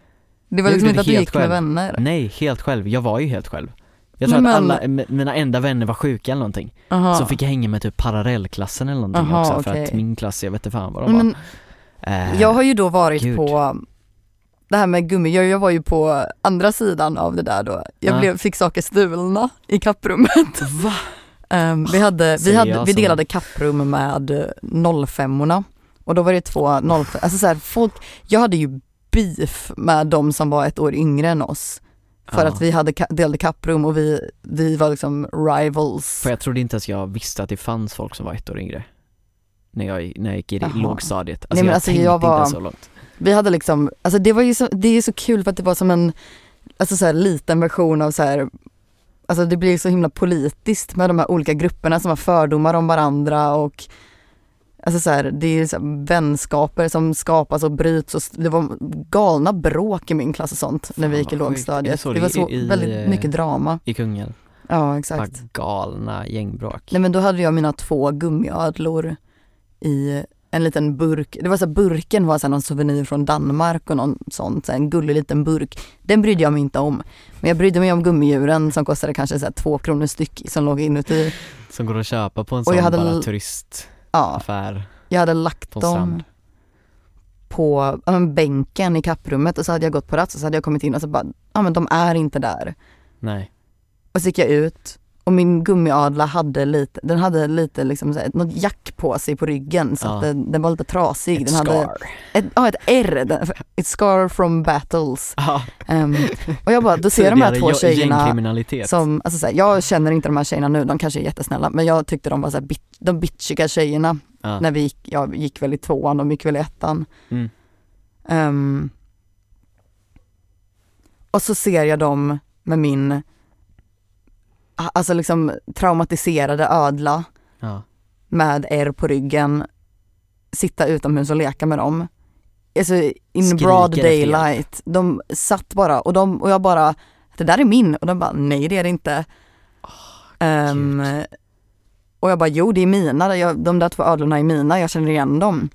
Det var liksom inte att du gick med själv. vänner. Nej, helt själv. Jag var ju helt själv. Jag tror Men- att alla, m- mina enda vänner var sjuka eller någonting. Aha. Så fick jag hänga med typ parallellklassen eller någonting Aha, också för att okej. min klass, jag vet inte fan vad de var. Men Eh, jag har ju då varit gud. på det här med gummi, jag, jag var ju på andra sidan av det där då. Jag Ja. blev, fick saker stulna i kapprummet. Va? Ehm, vi, hade, vi, hade, vi delade kapprum med 05orna och då var det två 05 alltså så här, folk, jag hade ju beef med de som var ett år yngre än oss. För Ja. att vi hade, delade kapprum och vi, vi var liksom rivals. För jag trodde inte ens jag visste att det fanns folk som var ett år yngre. När jag, när jag gick i Jaha. lågstadiet. Alltså Nej, men jag alltså, tänkte jag inte var- ens så långt. Vi hade liksom, alltså det var ju så, det är så kul för att det var som en, alltså så här liten version av så här, alltså det blir så himla politiskt med de här olika grupperna som har fördomar om varandra och Alltså så här, det är så här vänskaper som skapas och bryts och det var galna bråk i min klass och sånt när vi gick i lågstadiet. det var så i- väldigt eh, mycket drama. I Kungälv. Ja Bara exakt. galna gängbråk. Nej men då hade jag mina två gummiödlor i en liten burk. Det var så här, burken var så här någon souvenir från Danmark och någon sånt, så här, en gullig liten burk. Den brydde jag mig inte om. Men jag brydde mig om gummidjuren som kostade kanske så två kronor styck som låg inuti. Som går att köpa på en Och sån jag hade bara l- Ja, jag hade lagt på dem på ja, men bänken i kapprummet och så hade jag gått på rast och så hade jag kommit in och så bara, ja men de är inte där. Nej. Och så gick jag ut och min gummiadla hade lite, den hade lite liksom så här, något jack på sig på ryggen så Ja. att den, den var lite trasig. Ett den hade scar. ett, ja, ett R, ett scar from battles. Ja, Ehm, och jag bara, då ser jag de här två tjejerna som, alltså så här, jag känner inte de här tjejerna nu, de kanske är jättesnälla, men jag tyckte de var så här, bit, de bitchiga tjejerna ja. när vi gick, jag gick väl i tvåan, de gick väl i ettan. Mm. Ehm, och så ser jag dem med min, alltså liksom traumatiserade ödla Ja. med R på ryggen, sitta utomhus och leka med dem. Alltså in Skriker broad daylight. De satt bara och, de, och jag bara, det där är min och de bara, nej det är det inte. Ehm, och jag bara, jo det är mina, jag, de där två ödlorna är mina, jag känner igen dem.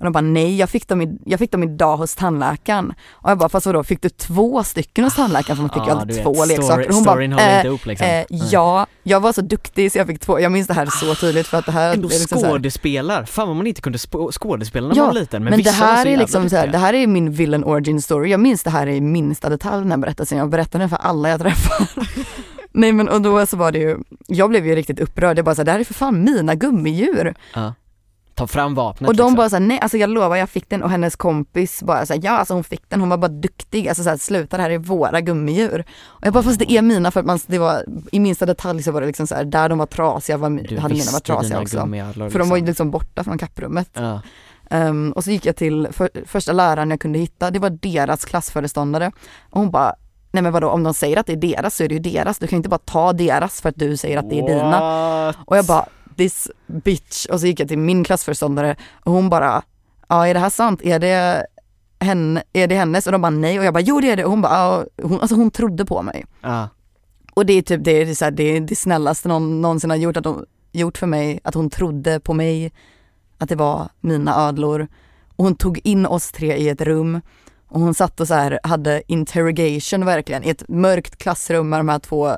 Och de bara nej, jag fick dem, i, jag fick dem idag hos tandläkaren. Och jag bara fast vadå, fick du två stycken hos tandläkaren för man fick ju Ja, alltid två story- leksaker. Och hon bara, eh, inte ihop liksom. eh, ja, jag var så duktig så jag fick två, jag minns det här så tydligt för att det här Ändå är liksom skådespelar, fan vad man inte kunde skådespela när Ja, man var liten men, men, det här är liksom så här, det här är min villain origin story. Jag minns det här i minsta detalj den här berättelsen. Jag berättar den för alla jag träffar. Nej men och då så var det ju, jag blev ju riktigt upprörd. Jag bara så här, det här är för fan mina gummidjur. ja. Ta fram vapnet Och de liksom. bara såhär, nej alltså jag lovar jag fick den och hennes kompis bara såhär, ja alltså hon fick den, hon var bara duktig, alltså såhär sluta det här är våra gummidjur. Och jag bara fast det är mina för att man, det var i minsta detalj så var det liksom såhär, där de var trasiga var, Du hade mina varit trasiga dina också. gummiödlor För de var ju liksom. liksom borta från kapprummet. Ja. Ehm, och så gick jag till för, första läraren jag kunde hitta, det var deras klassföreståndare. Och hon bara, nej men vadå om de säger att det är deras så är det ju deras, du kan ju inte bara ta deras för att du säger att det är dina. What? Och jag bara, this bitch. Och så gick jag till min klassföreståndare och hon bara, ja är det här sant? Är det, henne, är det hennes? Och de bara nej och jag bara jo det är det och hon bara, ja. hon, alltså hon trodde på mig. Ja. Och det är typ det, är så här, det, är det snällaste någon någonsin har gjort, att hon, gjort för mig, att hon trodde på mig, att det var mina ödlor. Och hon tog in oss tre i ett rum och hon satt och så här hade interrogation verkligen i ett mörkt klassrum med de här två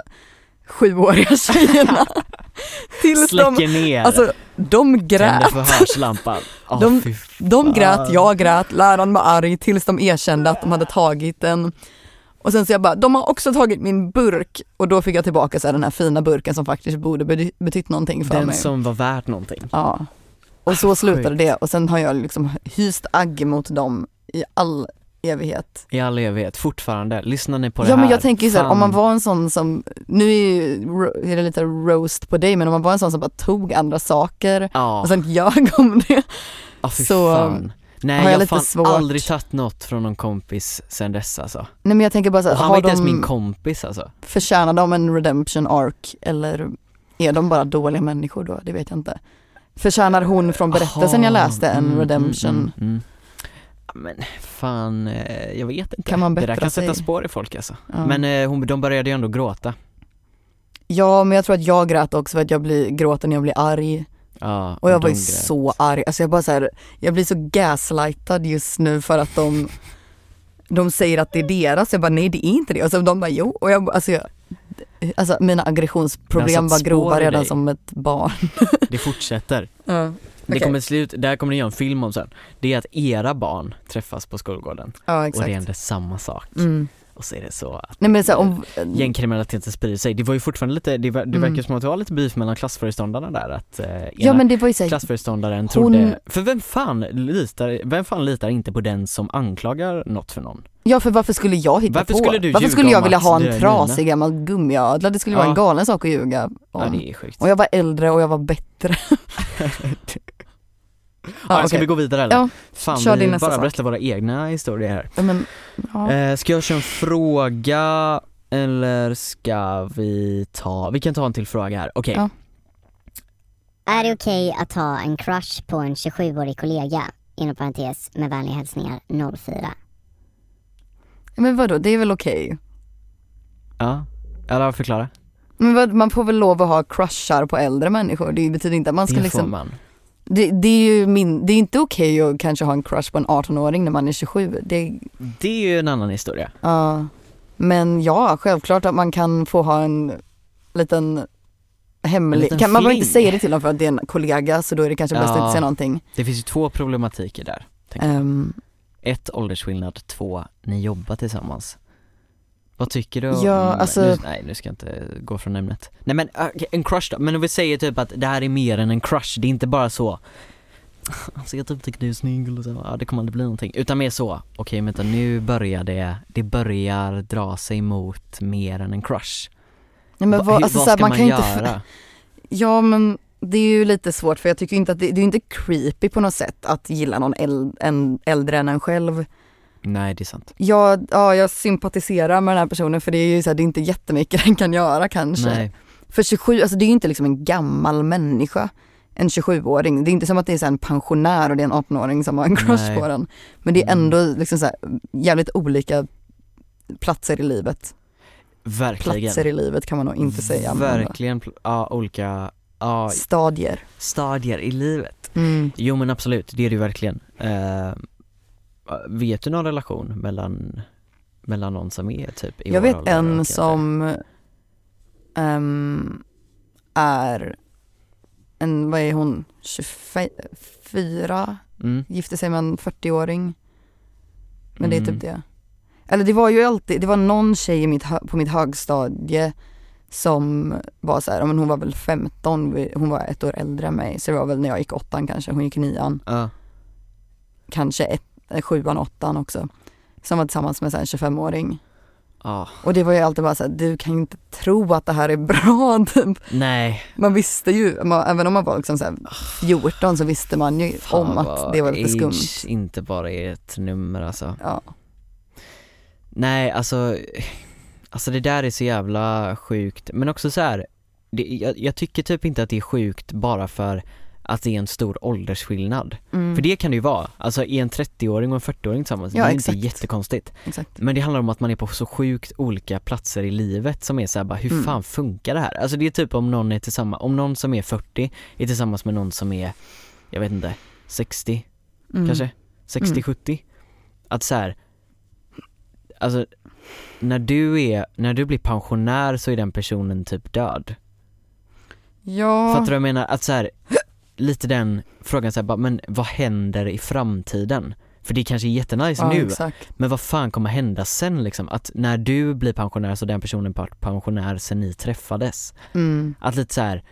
sjuåriga tjejerna. Tills de, Släcker ner, alltså de grät. förhörslampan. Åh, De- De grät, jag grät, läraren var arg tills de erkände att de hade tagit den. Och sen så jag bara, de har också tagit min burk och då fick jag tillbaka så här, den här fina burken som faktiskt borde bety- betytt någonting för Den mig. som var värt någonting. Ja. Och så Ah, slutade sjukt. det och sen har jag liksom hyst agg mot dem i all evighet. I all evighet, fortfarande. Lyssnar ni på det Ja här? men jag tänker ju så här, om man var en sån som, nu är, det lite roast på dig men om man var en sån som bara tog andra saker Ja, och sen ljög om det. ah, fy så fan. Nej har jag jag fan svårt. aldrig tagit något från någon kompis sen dess alltså. Nej men jag tänker bara så Och här, han var inte ens min kompis alltså. förtjänar de en redemption arc eller är de bara dåliga människor då? Det vet jag inte. Förtjänar hon från berättelsen jag Aha, läste en mm, redemption? mm, mm, mm. Men fan, eh, jag vet inte. Kan man det där kan sätta sig? spår i folk alltså. Ja. Men eh, hon, de började ju ändå gråta. Ja men jag tror att jag grät också för att jag blir, gråter när jag blir arg. Ja, Och jag var ju grät. så arg, alltså jag bara så här, jag blir så gaslightad just nu för att de de säger att det är deras, jag bara nej det är inte det. Och så de bara jo. Och jag, alltså, jag, alltså mina aggressionsproblem var grova redan som ett barn. Det fortsätter. Ja, Det kommer slut, det här kommer ni göra en film om sen. Det är att era barn träffas på skolgården ja och det exakt. händer samma sak. Mm. Och så är det så att Nej men så om, gängkriminaliteten sprider sig. Det var ju fortfarande lite, det, ver- det Mm. verkar som att det var lite beef mellan klassföreståndarna där att eh, ena ja men det var ju såhär, klassföreståndaren hon- trodde, för vem fan litar, vem fan litar inte på den som anklagar något för någon? ja för varför skulle jag hitta Varför på? skulle du varför skulle jag vilja ha en trasig gammal gummiödla? Det skulle vara Ja. en galen sak att ljuga Ja om. det är sjukt. Och jag var äldre och jag var bättre. ja, ska okej. vi gå vidare eller? Ja, Fan kör vi din nästa bara sak. berättar våra egna historier här. Ja, men, ja. Eh, ska jag köra en fråga eller ska vi ta, vi kan ta en till fråga här, okej. Ja. Är det okej att ha en crush på en 27-årig kollega? Inom parentes med vänliga hälsningar 04. men vadå, det är väl okej? Ja, eller förklara. Men vad, man får väl lov att ha crushar på äldre människor, det betyder inte att man ska det får liksom man. Det, det är ju min, det är inte okej att kanske ha en crush på en 18-åring när man är 27. Det, Det är ju en annan historia. ja. men ja, självklart att man kan få ha en liten hemlig, En liten kan, man behöver inte säga det till dem för att det är en kollega så då är det kanske bäst att Ja. inte säga någonting. Det finns ju två problematiker där. Ehm, Ett, åldersskillnad, två, ni jobbar tillsammans. Vad tycker du om, Ja, alltså- nu, nej nu ska jag inte gå från ämnet. Nej men okej, en crush då, men om vi säger typ att det här är mer än en crush, det är inte bara så Han ser typ tycker du är snygg och så, ja det kommer aldrig bli någonting. Utan mer så, okej vänta nu börjar det, det börjar dra sig mot mer än en crush. nej, men Va- vad, alltså, vad ska man man kan ju inte, göra? ja men det är ju lite svårt för jag tycker inte att det, det är inte creepy på något sätt att gilla någon äldre än en själv. Nej det är sant. Jag, ja, jag sympatiserar med den här personen för det är ju så här, det är inte jättemycket den kan göra kanske. Nej, För 27, alltså det är ju inte liksom en gammal människa, en 27-åring. Det är inte som att det är en pensionär och det är en 18-åring som har en crush Nej. på den. Men det är Mm. ändå liksom så här, jävligt olika platser i livet. verkligen. Platser i livet kan man nog inte säga. Verkligen, ja olika, ja, stadier. stadier i livet. Mm. Jo men absolut, det är det ju verkligen. Eh, vet du någon relation mellan, mellan någon som är typ i Jag vet en som ehm, är en, vad är hon, 24, mm. gifte sig med en 40-åring. Men det är Mm. typ det. Eller det var ju alltid, det var någon tjej i mitt, på mitt högstadie som var så här, men hon var väl 15, vi- hon var ett år äldre än mig, så det var väl när jag gick åttan kanske, hon gick nian, Ja, kanske ett, sjuan, åttan också. Som var tillsammans med en 25-åring. ja, Och det var ju alltid bara så här, du kan ju inte tro att det här är bra typ. nej. Man visste ju, man, även om man var liksom så här 14 så visste man ju Fan om att det var lite skumt. age inte bara är ett nummer alltså. Ja. Nej alltså, alltså det där är så jävla sjukt, men också så här, det, jag, jag tycker typ inte att det är sjukt bara för att det är en stor åldersskillnad. Mm. För det kan det ju vara, alltså är en 30-åring och en 40-åring tillsammans, Ja, det är exakt. inte jättekonstigt. Exakt. Men det handlar om att man är på så sjukt olika platser i livet som är såhär bara, hur Mm. fan funkar det här? Alltså det är typ om någon är tillsammans, om någon som är 40 är tillsammans med någon som är, jag vet inte, 60 Mm. kanske? 60-70? Att så här, alltså när du är, när du blir pensionär så är den personen typ död. Ja. Fattar du vad jag menar? Att så här, lite den frågan såhär men vad händer i framtiden? För det kanske är jättenice ja, nu, Exakt. men vad fan kommer hända sen liksom? Att när du blir pensionär så den personen varit pensionär sen ni träffades. Mm. Att lite så här.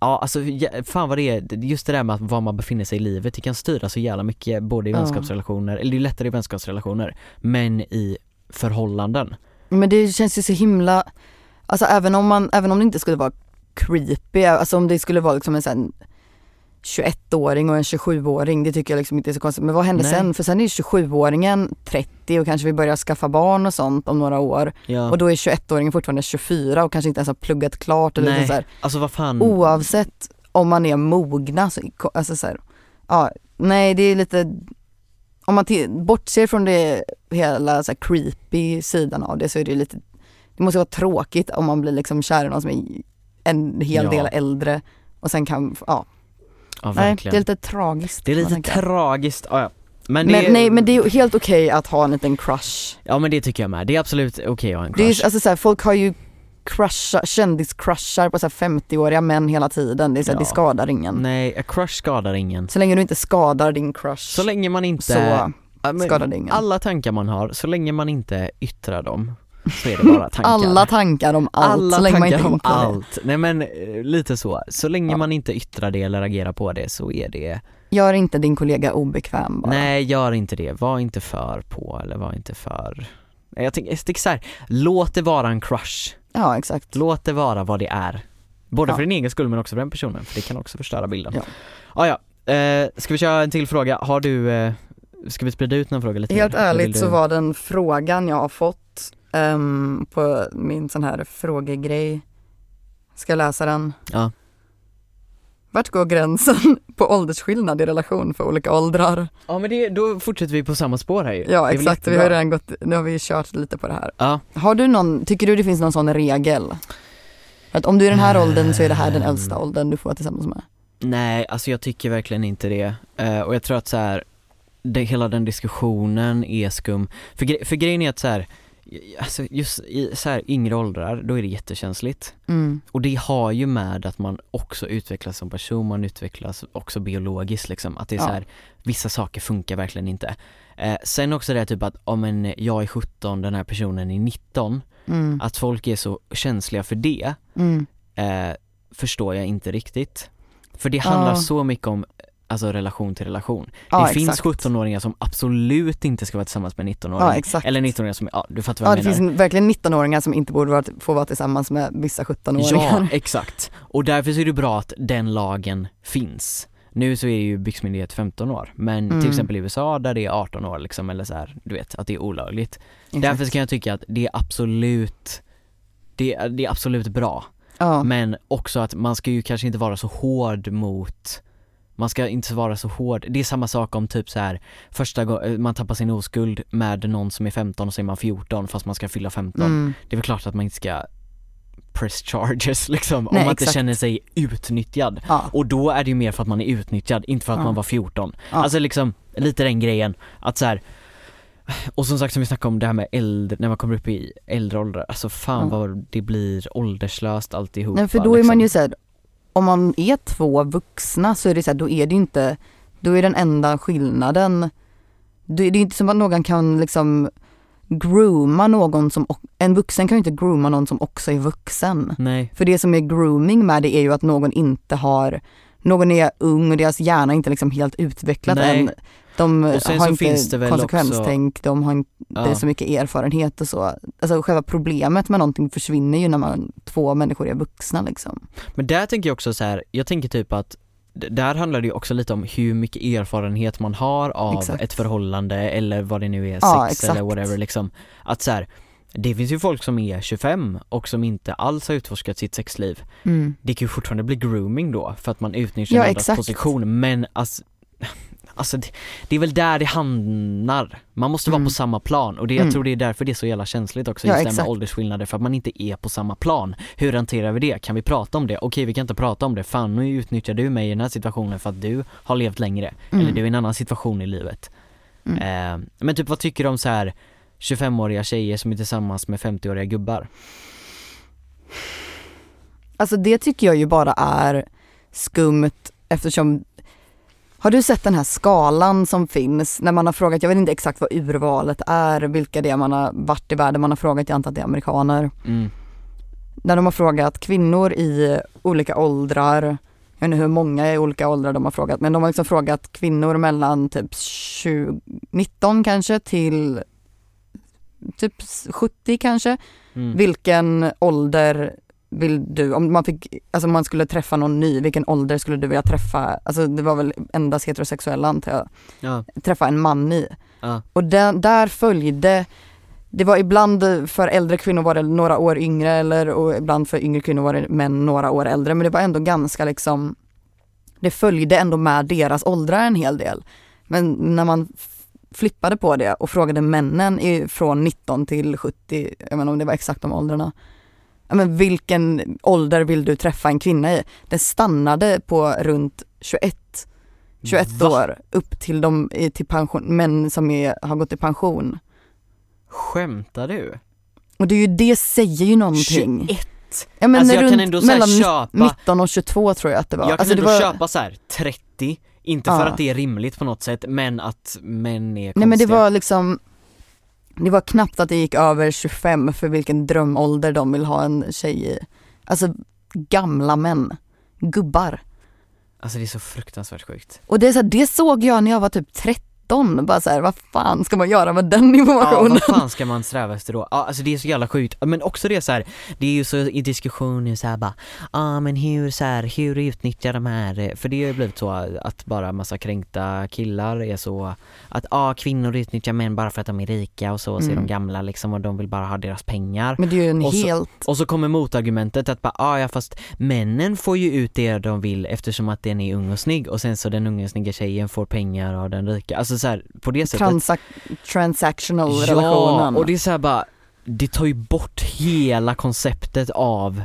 Ja alltså fan vad det är, just det där med att var man befinner sig i livet, det kan styra så jävla mycket både i Ja. vänskapsrelationer, eller det är lättare i vänskapsrelationer, men i förhållanden. Men det känns ju så himla, alltså även om man, även om det inte skulle vara creepy, alltså om det skulle vara liksom en sån 21-åring och en 27-åring, det tycker jag liksom inte är så konstigt. Men vad händer Nej. sen? För sen är 27-åringen 30 och kanske vill börja skaffa barn och sånt om några år. Ja, Och då är 21-åringen fortfarande 24 och kanske inte ens har pluggat klart. Eller Nej. så här. alltså vad fan, Oavsett om man är mogna, så, alltså så här, ja, nej det är lite, om man bortser från det hela så creepy sidan av det så är det lite, det måste vara tråkigt om man blir liksom kär i någon som är en hel Ja. del äldre och sen kan, ja, ja nej det är lite tragiskt. det är lite tragiskt, ja, ja. Men, det, men, nej men det är helt okej att ha en liten crush. Ja men det tycker jag med, det är absolut okej att ha en Det crush. är, alltså så här, folk har ju crushar, kändiscrushar på så här 50-åriga män hela tiden, det, är så Ja. det skadar ingen. Nej, a crush skadar ingen. Så länge du inte skadar din crush Så länge man inte, så skadar det ingen. alla tankar man har, så länge man inte yttrar dem, så är det bara tankar. Alla tankar om allt Alla så länge man inte om allt. Nej men eh, lite så. Så länge Ja. man inte yttrar det eller agerar på det så är det, Gör inte din kollega obekväm bara. nej gör inte det. Var inte för på eller var inte för jag tänker, jag tänker så här, låt det vara en crush. Ja exakt. Låt det vara vad det är. Både Ja. för din egen skull men också för den personen, för det kan också förstöra bilden. Ja. Ah, ja, eh, ska vi köra en till fråga? Har du, eh, ska vi sprida ut någon fråga lite Helt mer? Ärligt så du- var den frågan jag har fått ehm, på min sån här frågegrej. Ska jag läsa den? Ja. Vart går gränsen på åldersskillnad i relation för olika åldrar? Ja men det, då fortsätter vi på samma spår här ju. Ja exakt, vi har redan gått, nu har vi kört lite på det här. Ja, Har du någon, tycker du det finns någon sån regel? Att om du är den här åldern så är det här den äldsta åldern du får vara tillsammans med? nej alltså jag tycker verkligen inte det. Eh, och jag tror att så här, det, hela den diskussionen är skum. För, gre- för grejen är att så här, alltså just i så här yngre åldrar, då är det jättekänsligt. Mm. Och det har ju med att man också utvecklas som person, man utvecklas också biologiskt liksom. Att det är Ja. så här, vissa saker funkar verkligen inte. Eh, sen också det här typ att om en, jag är 17, den här personen är 19, Mm. att folk är så känsliga för det, Mm. eh, förstår jag inte riktigt. För det handlar Ja. så mycket om Alltså relation till relation. Ja, det finns exakt. 17-åringar som absolut inte ska vara tillsammans med en 19-åring. Ja. Eller 19-åringar som, ja du fattar Ja vad det jag menar. finns verkligen 19-åringar som inte borde vara, få vara tillsammans med vissa 17-åringar. Ja, exakt. Och därför så är det bra att den lagen finns. Nu så är ju byxmyndighet 15 år, men Mm. till exempel i USA där det är 18 år liksom, eller så här, du vet, att det är olagligt. Exakt. Därför kan jag tycka att det är absolut, det, är- det är absolut bra. ja. Men också att man ska ju kanske inte vara så hård mot man ska inte vara så hård, det är samma sak om typ så här första gången man tappar sin oskuld med någon som är 15 och så är man 14 fast man ska fylla 15. Mm. Det är väl klart att man inte ska press charges liksom, om Nej, man inte exakt. känner sig utnyttjad. Ja, Och då är det ju mer för att man är utnyttjad, inte för att Ja. man var 14. Ja. Alltså liksom, lite den grejen, att så här. och som sagt som vi snackade om det här med äldre, när man kommer upp i äldre åldrar, alltså fan vad det blir ålderslöst alltihopa Nej, för då är man liksom. ju såhär, om man är två vuxna så är det så här, då är det inte, då är den enda skillnaden, det är inte som att någon kan liksom grooma någon som, en vuxen kan ju inte grooma någon som också är vuxen. Nej, För det som är grooming med det är ju att någon inte har, någon är ung och deras hjärna är inte liksom helt utvecklad Nej. än. De har inte finns det väl konsekvenstänk, de har inte ja. så mycket erfarenhet och så. Alltså själva problemet med någonting försvinner ju när man, två människor är vuxna liksom. Men där tänker jag också så här, jag tänker typ att där handlar det ju också lite om hur mycket erfarenhet man har av Exakt. ett förhållande eller vad det nu är, sex Ja, eller whatever liksom. Att så här, det finns ju folk som är 25 och som inte alls har utforskat sitt sexliv. Mm. Det kan ju fortfarande bli grooming då för att man utnyttjar Ja, andras position men alltså Alltså det, det är väl där det hamnar. Man måste vara Mm. på samma plan och det, jag Mm. tror det är därför det är så jävla känsligt också Ja, just det här med åldersskillnader för att man inte är på samma plan. Hur hanterar vi det? Kan vi prata om det? Okej vi kan inte prata om det, fan nu utnyttjar du mig i den här situationen för att du har levt längre Mm. eller du är i en annan situation i livet. Mm. Eh, men typ vad tycker du om så här 25-åriga tjejer som är tillsammans med 50-åriga gubbar? Alltså det tycker jag ju bara är skumt eftersom har du sett den här skalan som finns när man har frågat, jag vet inte exakt vad urvalet är, vilka det är man har varit i världen, man har frågat, jag antar att det är amerikaner. Mm. När de har frågat kvinnor i olika åldrar, jag vet inte hur många i olika åldrar de har frågat, men de har liksom frågat kvinnor mellan typ 20, 19 kanske till typ 70 kanske. Mm. Vilken ålder vill du, om man fick, alltså om man skulle träffa någon ny, vilken ålder skulle du vilja träffa, alltså det var väl endast heterosexuella antar jag, Ja, träffa en man i. ja, Och den, där följde, det var ibland för äldre kvinnor var det några år yngre eller och ibland för yngre kvinnor var det män några år äldre men det var ändå ganska liksom, det följde ändå med deras åldrar en hel del. Men när man flippade på det och frågade männen från 19 till 70, jag inte om det var exakt de åldrarna, men vilken ålder vill du träffa en kvinna i? Det stannade på runt 21, 21 Va? år upp till de, till pension, män som är, har gått i pension. Skämtar du? Och det är ju, det säger ju någonting. 21? Ja men Alltså jag runt kan ändå mellan köpa- 19 och 22 tror jag att det var. Jag kan alltså, ändå var köpa så här 30, inte för Ja. att det är rimligt på något sätt men att män är konstiga. Nej men det var liksom Det var knappt att det gick över 25 för vilken drömålder de vill ha en tjej i. Alltså gamla män, gubbar. Alltså det är så fruktansvärt sjukt. Och det, är så här, det såg jag när jag var typ 13, bara så här, vad fan ska man göra med den Ja informationen? vad fan ska man sträva efter då? Ja alltså det är så jävla sjukt, men också det så här, det är ju så i diskussioner så här bara, ja ah, men hur så här, hur utnyttjar de här, för det har ju blivit så att bara massa kränkta killar är så att ja ah, kvinnor utnyttjar män bara för att de är rika och så, och så är de Mm. gamla liksom och de vill bara ha deras pengar. Men det är ju en Och så- helt, Och så kommer motargumentet att bara, ah, ja fast männen får ju ut det de vill eftersom att den är ung och snygg och sen så den unga snygga tjejen får pengar av den rika, alltså så här, på det sättet transak- transactional Ja, relationen. och det är så här bara, det tar ju bort hela konceptet av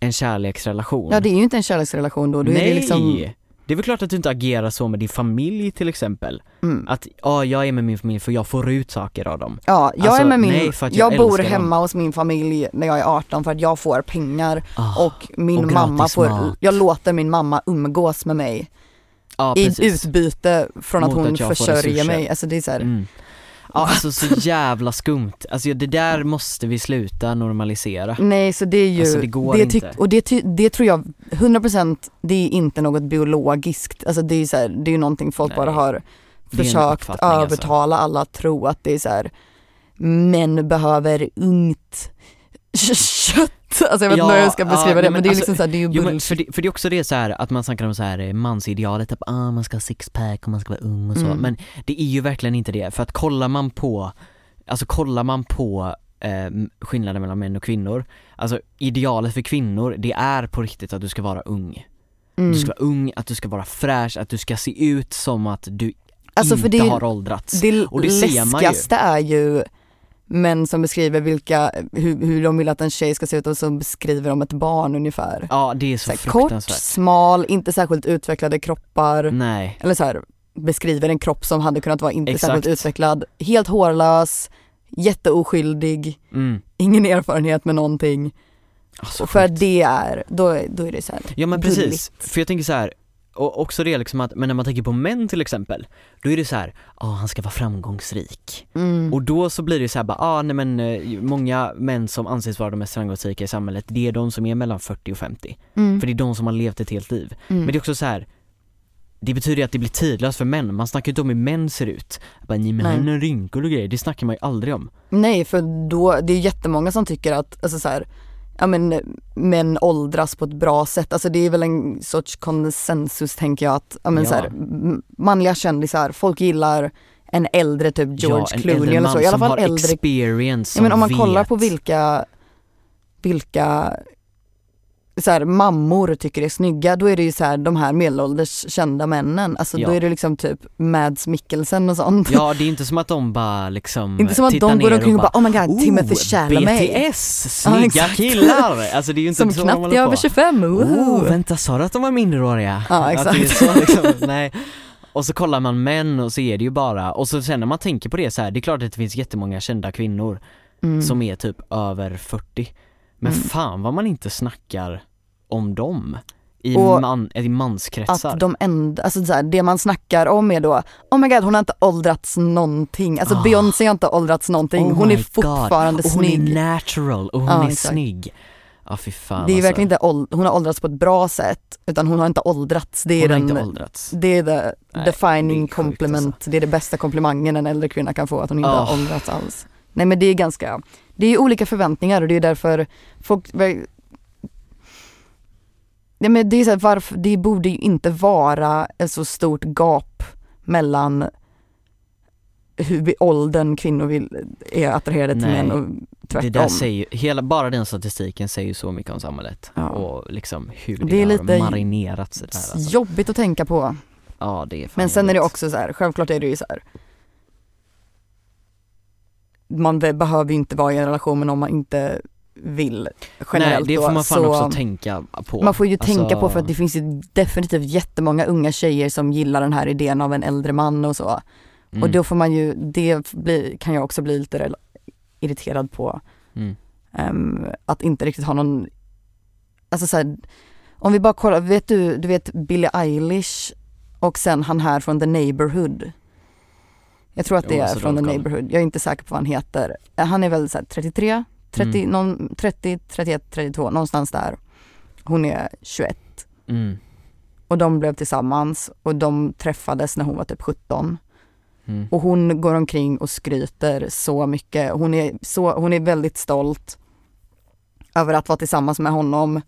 en kärleksrelation Ja det är ju inte en kärleksrelation då, då Nej! är det liksom, Det är väl klart att du inte agerar så med din familj till exempel mm. Att, ja jag är med min familj för jag får ut saker av dem Ja, jag Alltså, är med min, nej, jag jag, bor älskar dem. hemma hos min familj när jag är 18 för att jag får pengar Ah, och min och mamma får, mat. jag låter min mamma umgås med mig ja, i utbyte från att Mot hon att jag får försörjer resurser. mig. Alltså det är så här, mm. Ja alltså så jävla skumt, alltså det där måste vi sluta normalisera nej så det är ju, Alltså, det går det inte. och det, ty, det tror jag, 100% det är inte något biologiskt, alltså det är så här, det är ju någonting folk Nej. bara har Det är en försökt uppfattning, alltså. övertala alla att tro att det är så här, män behöver ungt kött. Alltså jag vet inte Ja, hur jag ska beskriva ja, det men, men det är alltså, liksom så här, det är ju Jo, bullshit. för, det, för det är också det så här att man snackar om så här eh, mansidealet, att ah, man ska ha sixpack och man ska vara ung och så, Mm. men det är ju verkligen inte det, för att kollar man på, alltså kollar man på eh, skillnaden mellan män och kvinnor, alltså idealet för kvinnor, det är på riktigt att du ska vara ung. Mm. Du ska vara ung, att du ska vara fräsch, att du ska se ut som att du Alltså inte det, har åldrats. det Och det läskigaste är ju män som beskriver vilka, hur, hur de vill att en tjej ska se ut och så beskriver de ett barn ungefär. Ja det är så, Så här, kort, smal, inte särskilt utvecklade kroppar. Nej, Eller så här, beskriver en kropp som hade kunnat vara inte Exakt. särskilt utvecklad. Helt hårlös, jätteoskyldig, mm. ingen erfarenhet med någonting. Alltså, Och för att det är, då, då är det så här. Ja men precis, gulligt. för jag tänker så här. Och också det liksom att, men när man tänker på män till exempel, då är det så här, ja han ska vara framgångsrik. Mm. Och då så blir det så här bara, ah, nej men eh, många män som anses vara de mest framgångsrika i samhället, det är de som är mellan 40 och 50. Mm. För det är de som har levt ett helt liv. Mm. Men det är också så här. Det betyder ju att det blir tidlöst för män, man snackar ju inte om hur män ser ut. Bara, nej men han har rynkor och grejer, det snackar man ju aldrig om. Nej för då, det är jättemånga som tycker att, alltså så här, ja men män åldras på ett bra sätt. Alltså det är väl en sorts konsensus tänker jag att, ja men Ja. så här, manliga kändisar, folk gillar en äldre typ George ja, Clooney eller så. I alla som fall har äldre experience, Ja, men som om man vet. kollar på vilka, vilka så här, mammor tycker är snygga, då är det ju så här, de här medelålders kända männen. Alltså Ja. då är det liksom typ Mads Mikkelsen och sånt. Ja det är inte som att de bara liksom Inte som att de går omkring och bara oh my god, oh, Timothy Chalamet. BTS, Ja, snygga exakt. killar! Alltså det är ju inte Som så knappt är över 25, Oh, woho! vänta sa du att de var minderåriga? Ja, exakt. så, liksom, nej. Och så kollar man män och så är det ju bara, och så sen när man tänker på det så här, det är klart att det finns jättemånga kända kvinnor Mm. som är typ över 40 Men Mm. fan vad man inte snackar om dem i, Och man, i manskretsar Att de enda, alltså så här, det man snackar om är då, oh my god hon har inte åldrats någonting. Alltså Ah. Beyoncé har inte åldrats någonting, Oh hon är God. fortfarande och hon snygg. är natural och hon Ja, är exakt. snygg Ja fy fan det är alltså. verkligen inte, hon har åldrats på ett bra sätt, utan hon har inte åldrats. Det är Hon har den, inte åldrats det är the Nej, det är defining compliment, alltså. det är det bästa komplimangen en äldre kvinna kan få, att hon inte Ah. har åldrats alls. Nej men det är ganska, det är ju olika förväntningar och det är därför folk Nej men det är så här, varför, det borde ju inte vara ett så stort gap mellan hur åldern kvinnor vill, är attraherade till Nej. män och tvärtom. Det där säger hela, bara den statistiken säger ju så mycket om samhället Ja. och liksom hur det, Det är lite marinerats där alltså. Jobbigt att tänka på. Ja det är Men sen är det jobbigt. också så här, självklart är det ju så här. Man be- behöver ju inte vara i en relation med någon man inte vill generellt Nej det får då, man fan så också tänka på Man får ju Alltså, tänka på för att det finns ju definitivt jättemånga unga tjejer som gillar den här idén av en äldre man och så. mm, Och då får man ju, det blir, kan jag också bli lite irriterad på. mm. Ehm, att inte riktigt ha någon, alltså så här, om vi bara kollar, vet du, du vet Billie Eilish och sen han här från The Neighborhood. Jag tror att det Jo, är så från The. Neighborhood, jag är inte säker på vad han heter. Eh, Han är väl så här 33, 30, Mm. någon, 30, 31, 32, någonstans där. Hon är 21 Mm. och de blev tillsammans och de träffades när hon var typ 17. Mm. Och hon går omkring och skryter så mycket. Hon är, så, hon är väldigt stolt över att vara tillsammans med honom.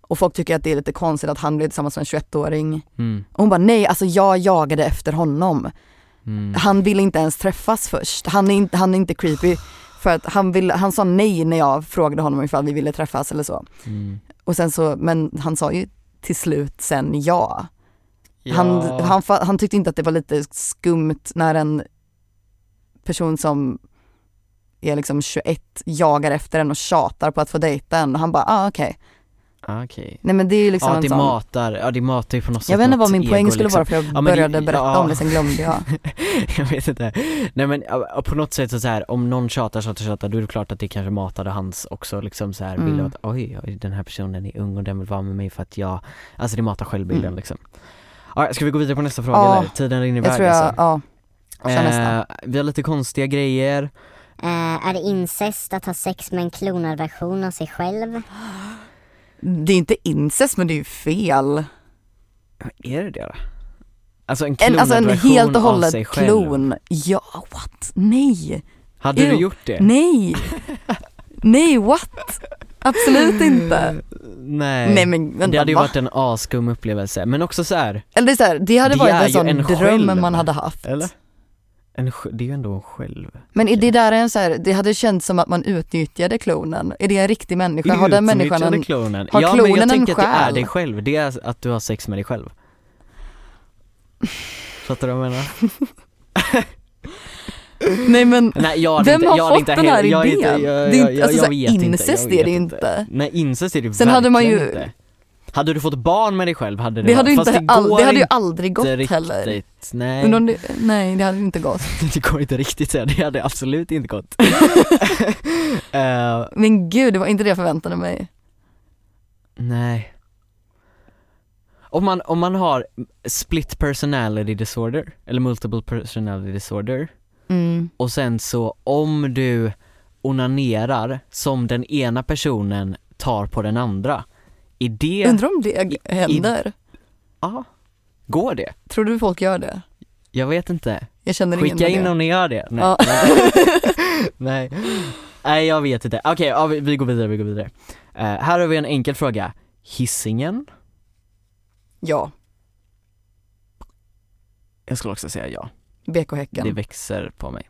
Och folk tycker att det är lite konstigt att han blev tillsammans med en 21-åring. Mm. Och hon bara nej, alltså jag jagade efter honom. Mm. Han ville inte ens träffas först. Han är inte, han är inte creepy. För att han, vill, han sa nej när jag frågade honom ifall vi ville träffas eller så. Mm. Och sen så, men han sa ju till slut sen ja. Han, Ja. han, fa- han tyckte inte att det var lite skumt när en person som är liksom 21 jagar efter en och tjatar på att få dejta en och han bara, ah okej. Ah, Okej. Nej men det är ju liksom Ja en det sån, matar, ja det matar ju på något sätt jag vet inte vad min poäng skulle liksom. vara för jag Ja, men det- började berätta ja. om det, sen glömde jag. jag vet inte. Nej men på något sätt så, så här, om någon tjatar, tjatar, tjatar då är det klart att det kanske matade hans också liksom så här Mm. bild av att oj, oj, den här personen är ung och den vill vara med mig för att jag, alltså det matar självbilden Mm. liksom. Ja, ska vi gå vidare på nästa fråga Ja, eller? Tiden rinner Jag iväg tror jag, alltså. ja. kör nästa. Eh, vi har lite konstiga grejer. Eh, är det incest att ha sex med en klonad version av sig själv? Det är inte incest men det är ju fel. Är det det då? Alltså en En, klonad alltså en helt och av hållet sig själv. klon. Ja, what? Nej. Hade du Ew. gjort det? Nej. Nej, what? Absolut inte. Nej. Nej men vänta, det hade ju va? varit en askum upplevelse, men också så här, Eller så här, det hade Det varit en sån en dröm själv. man hade haft. eller? En, det är ju ändå en själv. Men är det där en så här, det hade känts som att man utnyttjade klonen. Är det en riktig människa? Har den människan en... klonen. har ja men klonen jag en tänker att det är dig själv, det är att du har sex med dig själv. Fattar du vad jag menar? Nej men Nej jag Vem inte, har jag fått inte den här jag idén? Inte, jag, Det är jag, inte- alltså jag, incest jag är det inte. Nej incest är det Sen hade man verkligen ju- inte. Hade du fått barn med dig själv hade det, det hade varit- inte, det all, det hade ju aldrig gått heller. riktigt. Nej, Undrar om det, nej det hade inte gått. det går inte riktigt säga, det hade absolut inte gått. Eh, Men gud det var inte det jag förväntade mig. nej. Om man, om man har split personality disorder, eller multiple personality disorder, Mm. och sen så om du onanerar som den ena personen tar på den andra, det, Undrar om det händer? ja, går det? Tror du folk gör det? Jag vet inte. Jag känner ingen Skicka med in det. om ni gör det. Nej. Ja. Nej. Nej jag vet inte. Okej, ja, vi, vi går vidare, vi går vidare. Eh, här har vi en enkel fråga. Hissingen? Ja, Jag skulle också säga ja. BK Det Häcken. växer på mig.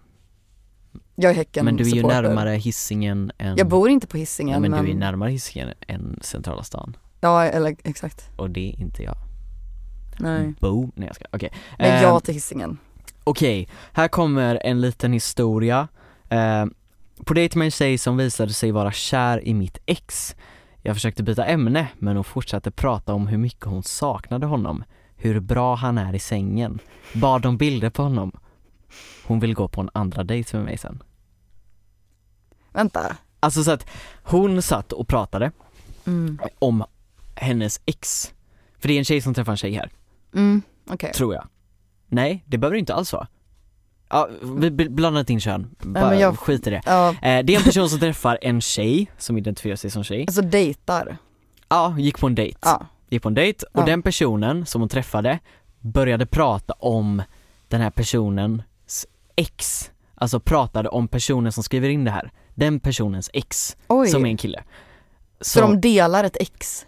Jag är Häcken Men du är ju supporter. närmare Hisingen än Jag bor inte på ja, Hisingen men, men, du är närmare Hisingen än centrala stan. ja eller exakt. Och det är inte jag. Nej. Boom. Nej jag ska. okej. Men Eh, ja till Hisingen. Okej, här kommer en liten historia. Eh, på dejt med en tjej som visade sig vara kär i mitt ex. Jag försökte byta ämne, men hon fortsatte prata om hur mycket hon saknade honom, hur bra han är i sängen, bad om bilder på honom. Hon vill gå på en andra dejt med mig sen. Vänta. Alltså så att hon satt och pratade Mm. om hennes ex. För det är en tjej som träffar en tjej här, Mm. Okej. tror jag. Nej, det behöver det inte alls vara. Ja, vi bl- blandar inte in kön, bara men jag- skit i det. Ja, Eh, det är en person som träffar en tjej som identifierar sig som tjej. alltså dejtar. Ja, gick på en dejt. Ja. Gick på en dejt och Ja. den personen som hon träffade började prata om den här personens ex. Alltså pratade om personen som skriver in det här. Den personens ex, Oj. som är en kille. Så de delar ett ex?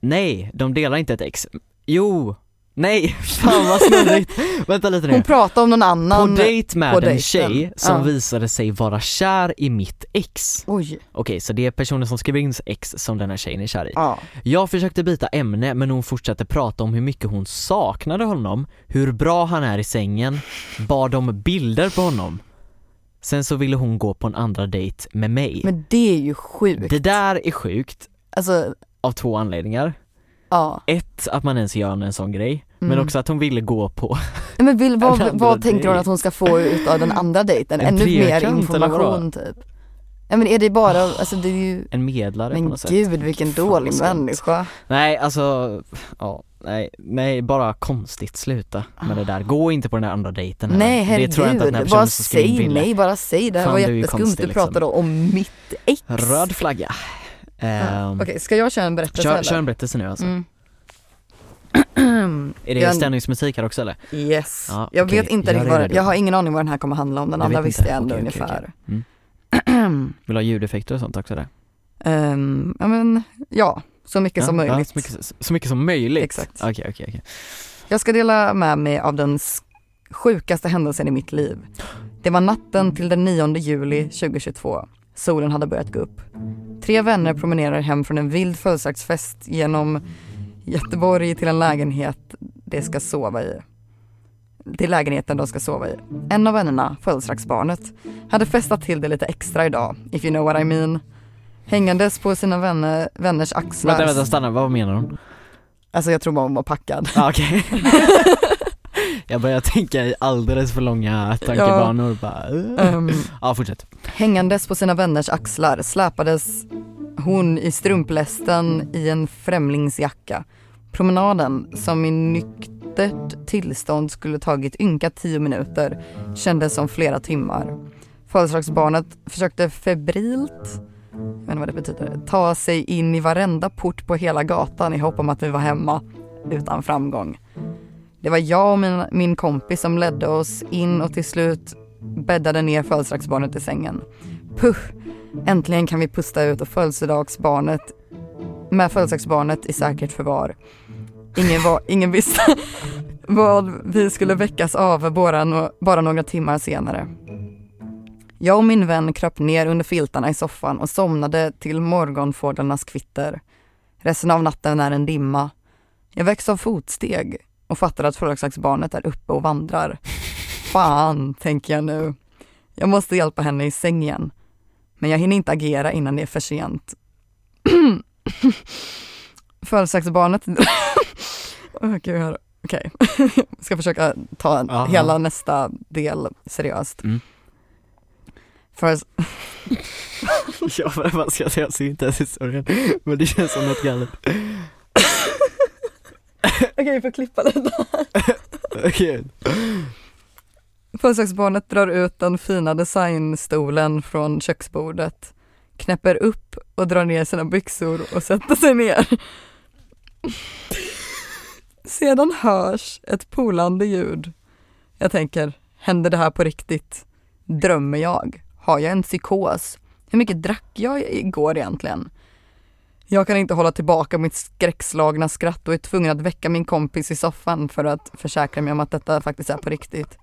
Nej, de delar inte ett ex. Jo, nej, fan vad snurrigt. Vänta lite nu. Hon pratar om någon På annan. dejt med på en dejten. tjej som Ja. visade sig vara kär i mitt ex. Oj. Okej, så det är personen som skriver in ex som den här tjejen är kär i. Ja. Jag försökte byta ämne men hon fortsatte prata om hur mycket hon saknade honom, hur bra han är i sängen, bad om bilder på honom. Sen så ville hon gå på en andra dejt med mig. Men det är ju sjukt. Det där är sjukt Alltså, av två anledningar. ja. Ett, att man ens gör en sån grej, men Mm. också att hon ville gå på Men vill, vad, vad tänker hon att hon ska få ut av den andra dejten? En Ännu mer eller information typ. Nej men är det bara, alltså det är ju, en medlare på men något sätt. gud vilken Fan, dålig människa. Nej alltså, ja, nej, nej bara konstigt, sluta med det där. Gå inte på den där andra dejten här. Nej Det tror jag inte att den här herregud, bara säg ville. nej, bara säg det här Fan, var jätteskumt, du liksom. pratade om mitt ex. Röd flagga. Ja. Ehm, Okej, ska jag köra en berättelse kör, eller? kör en berättelse nu alltså. Mm. Är det Jag- stämningsmusik här också eller? Yes, Ja, jag okej, vet inte riktigt vad, jag har ingen aning vad den här kommer handla om, den Du andra visste jag ändå okej, ungefär. Vill du ha ljudeffekter och sånt också där? Ehm, ja men, ja, så mycket som Ja, ja, möjligt. så, mycket, så mycket som möjligt? Exakt. Okej, okej, okej. Jag ska dela med mig av den sjukaste händelsen i mitt liv. Det var natten till den 9 juli 2022. Solen hade börjat gå upp. Tre vänner promenerar hem från en vild födelsedagsfest genom Göteborg till en lägenhet de ska sova i. Till lägenheten de ska sova i. En av vännerna, födelsedagsbarnet, hade festat till det lite extra idag, if you know what I mean. Hängandes på sina vänner, vänners axlar. Vänta, vänta, stanna, vad menar hon? Alltså jag tror bara hon var packad. Ah, okej. jag börjar tänka i alldeles för långa tankebanor bara. uh. Ehm, Ja, fortsätt. Hängandes på sina vänners axlar släpades hon i strumplästen i en främlingsjacka. Promenaden, som i nyktert tillstånd skulle tagit ynka tio minuter, kändes som flera timmar. Födelsedagsbarnet försökte febrilt, jag vet inte vad det betyder, ta sig in i varenda port på hela gatan i hopp om att vi var hemma, utan framgång. Det var jag och min, min kompis som ledde oss in och till slut bäddade ner födelsedagsbarnet i sängen. Puh! Äntligen kan vi pusta ut och födelsedagsbarnet med födelsedagsbarnet i säkert förvar. Ingen, var, ingen visste vad vi skulle väckas av bara, bara några timmar senare. Jag och min vän kröp ner under filtarna i soffan och somnade till morgonfåglarnas kvitter. Resten av natten är en dimma. Jag väcks av fotsteg och fattar att födelsedagsbarnet är uppe och vandrar. Fan, tänker jag nu. Jag måste hjälpa henne i säng igen. Men jag hinner inte agera innan det är för sent. Födelsedagsbarnet... Jag- okej. Jag ska försöka ta en, Aha. hela nästa del seriöst. Mm. Förs- Ja vad ska jag säga, jag ser inte ens historien Men det känns som något galet Okej, vi får klippa det Okej Födelsedagsbarnet drar ut den fina designstolen från köksbordet, knäpper upp och drar ner sina byxor och sätter sig ner. Sedan hörs ett polande ljud. Jag tänker, händer det här på riktigt? Drömmer jag? Har jag en psykos? Hur mycket drack jag igår egentligen? Jag kan inte hålla tillbaka mitt skräckslagna skratt och är tvungen att väcka min kompis i soffan för att försäkra mig om att detta faktiskt är på riktigt.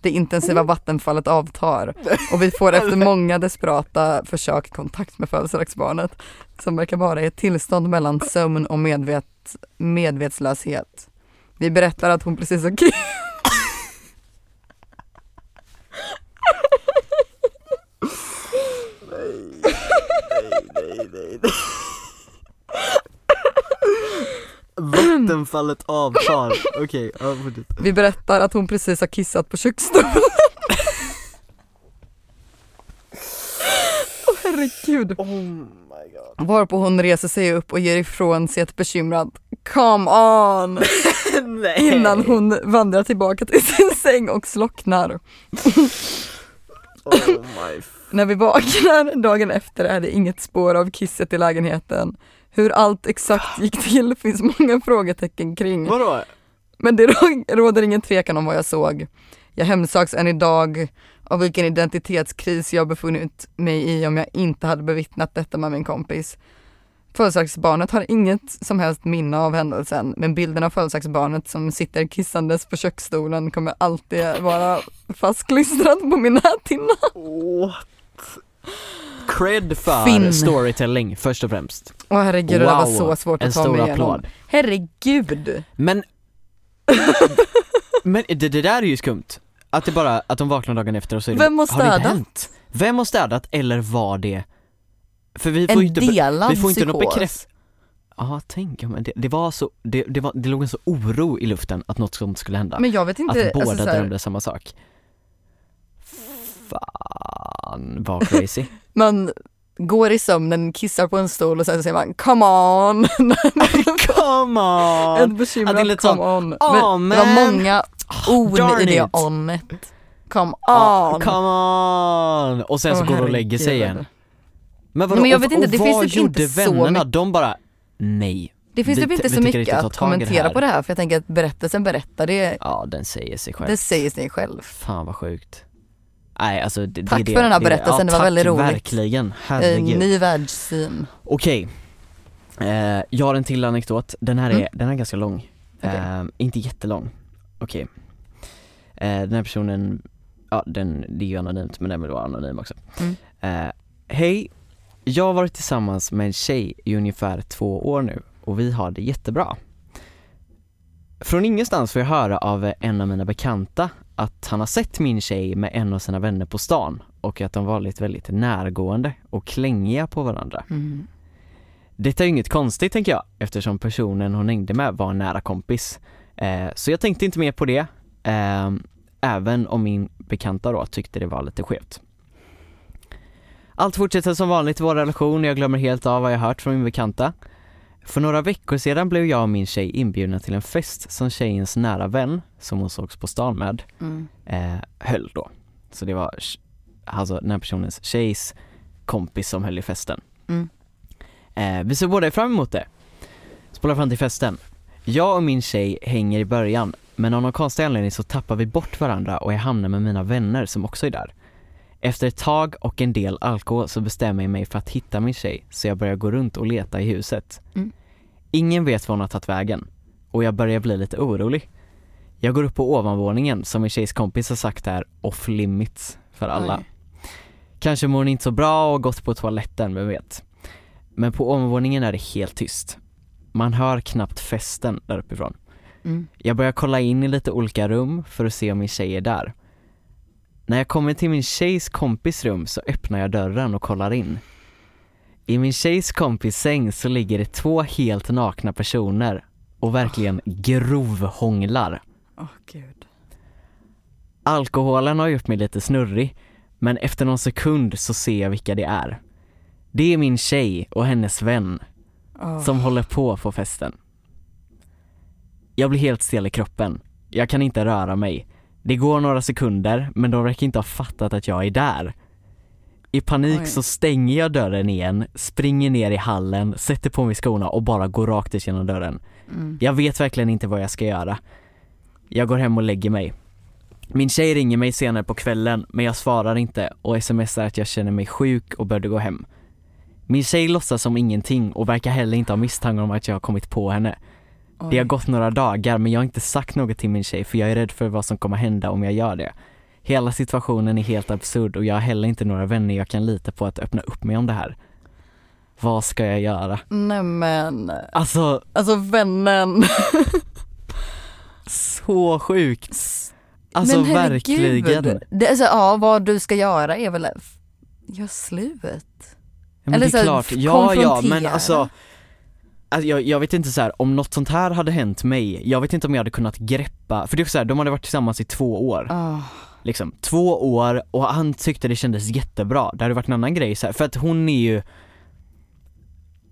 Det intensiva vattenfallet avtar och vi får efter många desperata försök kontakt med födelsedagsbarnet som verkar vara i ett tillstånd mellan sömn och medvet, medvetslöshet. Vi berättar att hon precis har ki- Vattenfallet avtar, okej, ja fortsätt Vi berättar att hon precis har kissat på köksstolen. Åh herregud. Oh my god Varpå hon reser sig upp och ger ifrån sig ett bekymrat Come on! Nej Innan hon vandrar tillbaka till sin säng och slocknar. Oh my När vi vaknar dagen efter är det inget spår av kisset i lägenheten. Hur allt exakt gick till finns många frågetecken kring. Vadå? Men det rå- råder ingen tvekan om vad jag såg. Jag hemsöks än idag av vilken identitetskris jag befunnit mig i om jag inte hade bevittnat detta med min kompis. Födelsedagsbarnet har inget som helst minne av händelsen, men bilden av födelsedagsbarnet som sitter kissandes på köksstolen kommer alltid vara fastklistrad på min näthinna. What? Cred för Finn. storytelling först och främst Åh herregud, det där var Wow. så svårt En att ta mig igenom. applåd Herregud! Men Men det, det där är ju skumt Att det bara, att de vaknar dagen efter och så är det Vem har det städat? Vem har städat eller var det? För vi får En inte delad vi får inte något psykos. bekräft- Ja tänk om det, det var så, det, det, var, det låg en så oro i luften att något sånt skulle hända Men jag vet inte, Att båda alltså, drömde samma sak Fan vad crazy man går i sömnen, kissar på en stol och sen säger man come on! Come Ett on! bekymrat Ja, det come on. "Åh, Men det var man." många on darn i det onet. Come on! come on! Och sen så går de och lägger sig igen Men vadå, Men jag och- vet inte, och det vad finns typ gjorde inte så vännerna? mycket- De bara, nej Det finns typ inte så mycket att det kommentera här. på det här för jag tänker att berättelsen berättar det, Ja den säger sig själv det säger sig själv. Fan vad sjukt Nej alltså det, Tack det, för den här det, berättelsen, ja, det var väldigt roligt. verkligen, En herregud ny världssyn. Okej, eh, jag har en till anekdot, den här är, Mm. den här är ganska lång Okej. eh, Inte jättelång, okej eh, Den här personen, ja den, det är ju anonymt men den vill vara anonym också Mm. eh, Hej, jag har varit tillsammans med en tjej i ungefär två år nu och vi har det jättebra Från ingenstans får jag höra av en av mina bekanta att han har sett min tjej med en av sina vänner på stan och att de varit väldigt närgående och klängiga på varandra Mm. detta är inget konstigt tänker jag eftersom personen hon hängde med var en nära kompis. Eh, så jag tänkte inte mer på det, eh, även om min bekanta då tyckte det var lite skevt. Allt fortsätter som vanligt i vår relation och jag glömmer helt av vad jag hört från min bekanta. För några veckor sedan blev jag och min tjej inbjudna till en fest som tjejens nära vän, som hon sågs på stan med, Mm. eh, höll då. Så det var alltså den här personens tjejs kompis som höll i festen. Mm. Eh, vi såg båda fram emot det. Spolar fram till festen. Jag och min tjej hänger i början, men av någon konstig anledning så tappar vi bort varandra och jag hamnar med mina vänner som också är där. Efter ett tag och en del alkohol så bestämmer jag mig för att hitta min tjej, så jag börjar gå runt och leta i huset. Mm. Ingen vet var hon har tagit vägen och jag börjar bli lite orolig. Jag går upp på ovanvåningen som min tjejs kompis har sagt är off limits för alla. Oj. Kanske mår hon inte så bra och gått på toaletten, vem vet. Men på ovanvåningen är det helt tyst. Man hör knappt festen där uppifrån. Mm. Jag börjar kolla in i lite olika rum för att se om min tjej är där. När jag kommer till min tjejs kompis rum så öppnar jag dörren och kollar in. I min tjejs kompis säng så ligger det två helt nakna personer och verkligen grovhånglar. Åh gud. Alkoholen har gjort mig lite snurrig, men efter någon sekund så ser jag vilka det är. Det är min tjej och hennes vän Åh. som håller på på festen. Jag blir helt stel i kroppen. Jag kan inte röra mig. Det går några sekunder, men de verkar inte ha fattat att jag är där. I panik Oj. så stänger jag dörren igen, springer ner i hallen, sätter på mig skorna och bara går rakt ut genom dörren. Mm. Jag vet verkligen inte vad jag ska göra. Jag går hem och lägger mig. Min tjej ringer mig senare på kvällen men jag svarar inte och smsar att jag känner mig sjuk och började gå hem. Min tjej låtsas som ingenting och verkar heller inte ha misstankar om att jag har kommit på henne. Det har Oj. gått några dagar men jag har inte sagt något till min tjej för jag är rädd för vad som kommer hända om jag gör det. Hela situationen är helt absurd och jag har heller inte några vänner jag kan lita på att öppna upp mig om det här. Vad ska jag göra? Nej men, Alltså, alltså vännen. så sjukt! Alltså men herregud. verkligen. Det, alltså, ja, vad du ska göra är väl, gör slut. Men Eller det så är här, klart, ja ja men alltså, alltså jag, jag vet inte så här, om något sånt här hade hänt mig, jag vet inte om jag hade kunnat greppa, för det är så här, de hade varit tillsammans i två år, Ah, liksom, två år och han tyckte det kändes jättebra, det hade varit en annan grej så här, för att hon är ju,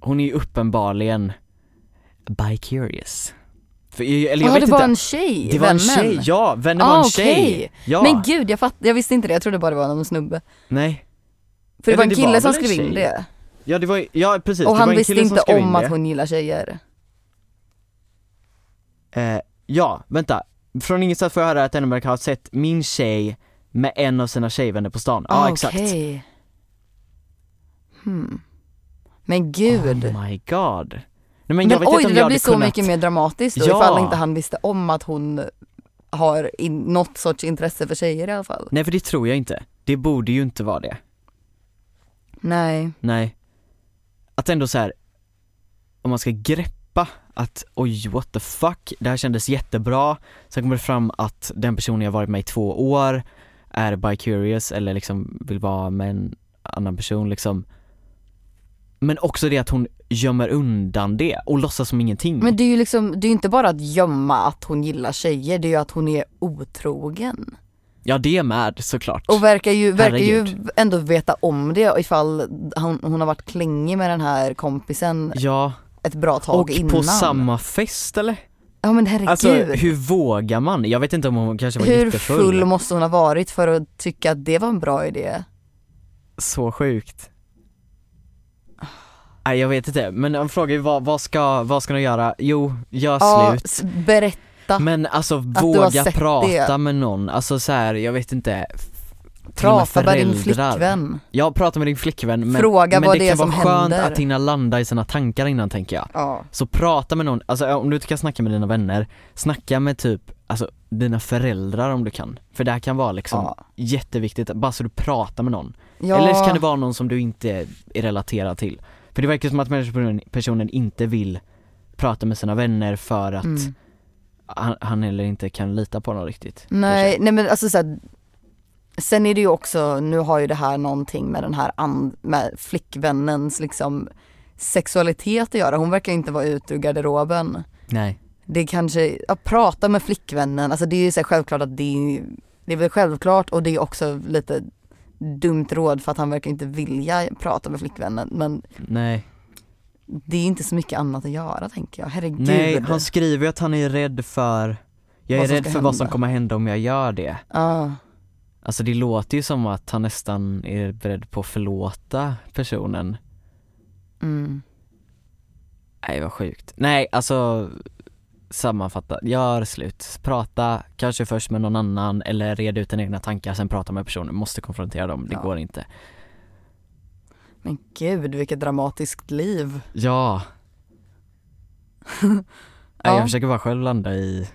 hon är ju uppenbarligen bi-curious. För, eller jag ah, vet det inte, var en tjej, det var en vännen. tjej, ja, vännen Ah, var en okej. tjej. Ja, Men gud jag fatt, jag visste inte det, jag trodde bara det var någon snubbe. nej. För det Eller var en det kille var som skrev in det. Ja det var, ja precis, Och det han visste inte om det. att hon gillar tjejer. Eh, ja, vänta. Från ingenstans får jag höra att Ennemark har sett min tjej med en av sina tjejvänner på stan. Ja Ah, exakt. Hmm. Men gud. Oh my god. Nej, men, men jag vet oj, inte det om där jag blir så kunnat... mycket mer dramatiskt då, Ja. ifall inte han visste om att hon har in, något sorts intresse för tjejer i alla fall. Nej för det tror jag inte. Det borde ju inte vara det. Nej. Nej. Att ändå så här. om man ska greppa att oj what the fuck, det här kändes jättebra. Sen kommer det fram att den personen jag varit med i två år är bi-curious eller liksom vill vara med en annan person liksom. Men också det att hon gömmer undan det och låtsas som ingenting. Men det är ju liksom, det är ju inte bara att gömma att hon gillar tjejer, det är ju att hon är otrogen. Ja det med såklart. Och verkar ju, verkar ju ändå veta om det ifall hon, hon har varit klängig med den här kompisen Ja, ett bra tag och innan. på samma fest eller? Ja men herregud. Alltså hur vågar man? Jag vet inte om hon kanske var Hur jättefull. full måste hon ha varit för att tycka att det var en bra idé? Så sjukt. Nej jag vet inte, men de frågar ju vad, vad ska, vad ska de göra? Jo, gör Ja, slut. s- berätta. Men alltså våga prata det. med någon, alltså så här, jag vet inte Prata med med din flickvän. Ja, prata med din flickvän men, Fråga men vad det, det kan vara skönt händer. att hinna landa i sina tankar innan tänker jag. Ja. Så prata med någon, alltså om du inte kan snacka med dina vänner, snacka med typ, alltså dina föräldrar om du kan. För det här kan vara liksom Ja. jätteviktigt, bara så du pratar med någon. ja. Eller så kan det vara någon som du inte är relaterad till. För det verkar som att personen, personen inte vill prata med sina vänner för att Mm. Han, han heller inte kan lita på dem riktigt. Nej, nej men alltså så här, Sen är det ju också, nu har ju det här någonting med den här and, med flickvännens liksom sexualitet att göra. Hon verkar inte vara ute ur garderoben. Nej. Det kanske, att prata med flickvännen, alltså det är ju så här självklart att det det är väl självklart och det är också lite dumt råd för att han verkar inte vilja prata med flickvännen men Nej. Det är inte så mycket annat att göra tänker jag, herregud. Nej, han skriver ju att han är rädd för Jag är rädd för vad som hända. kommer hända om jag gör det. Ja. Alltså det låter ju som att han nästan är beredd på att förlåta personen. Mm. Nej vad sjukt. Nej alltså sammanfatta, gör slut. Prata kanske först med någon annan eller red ut dina egna tankar, sen prata med personen. Måste konfrontera dem, det Ja. går inte. Men gud vilket dramatiskt liv. Ja. Ja. Jag försöker bara själv landa i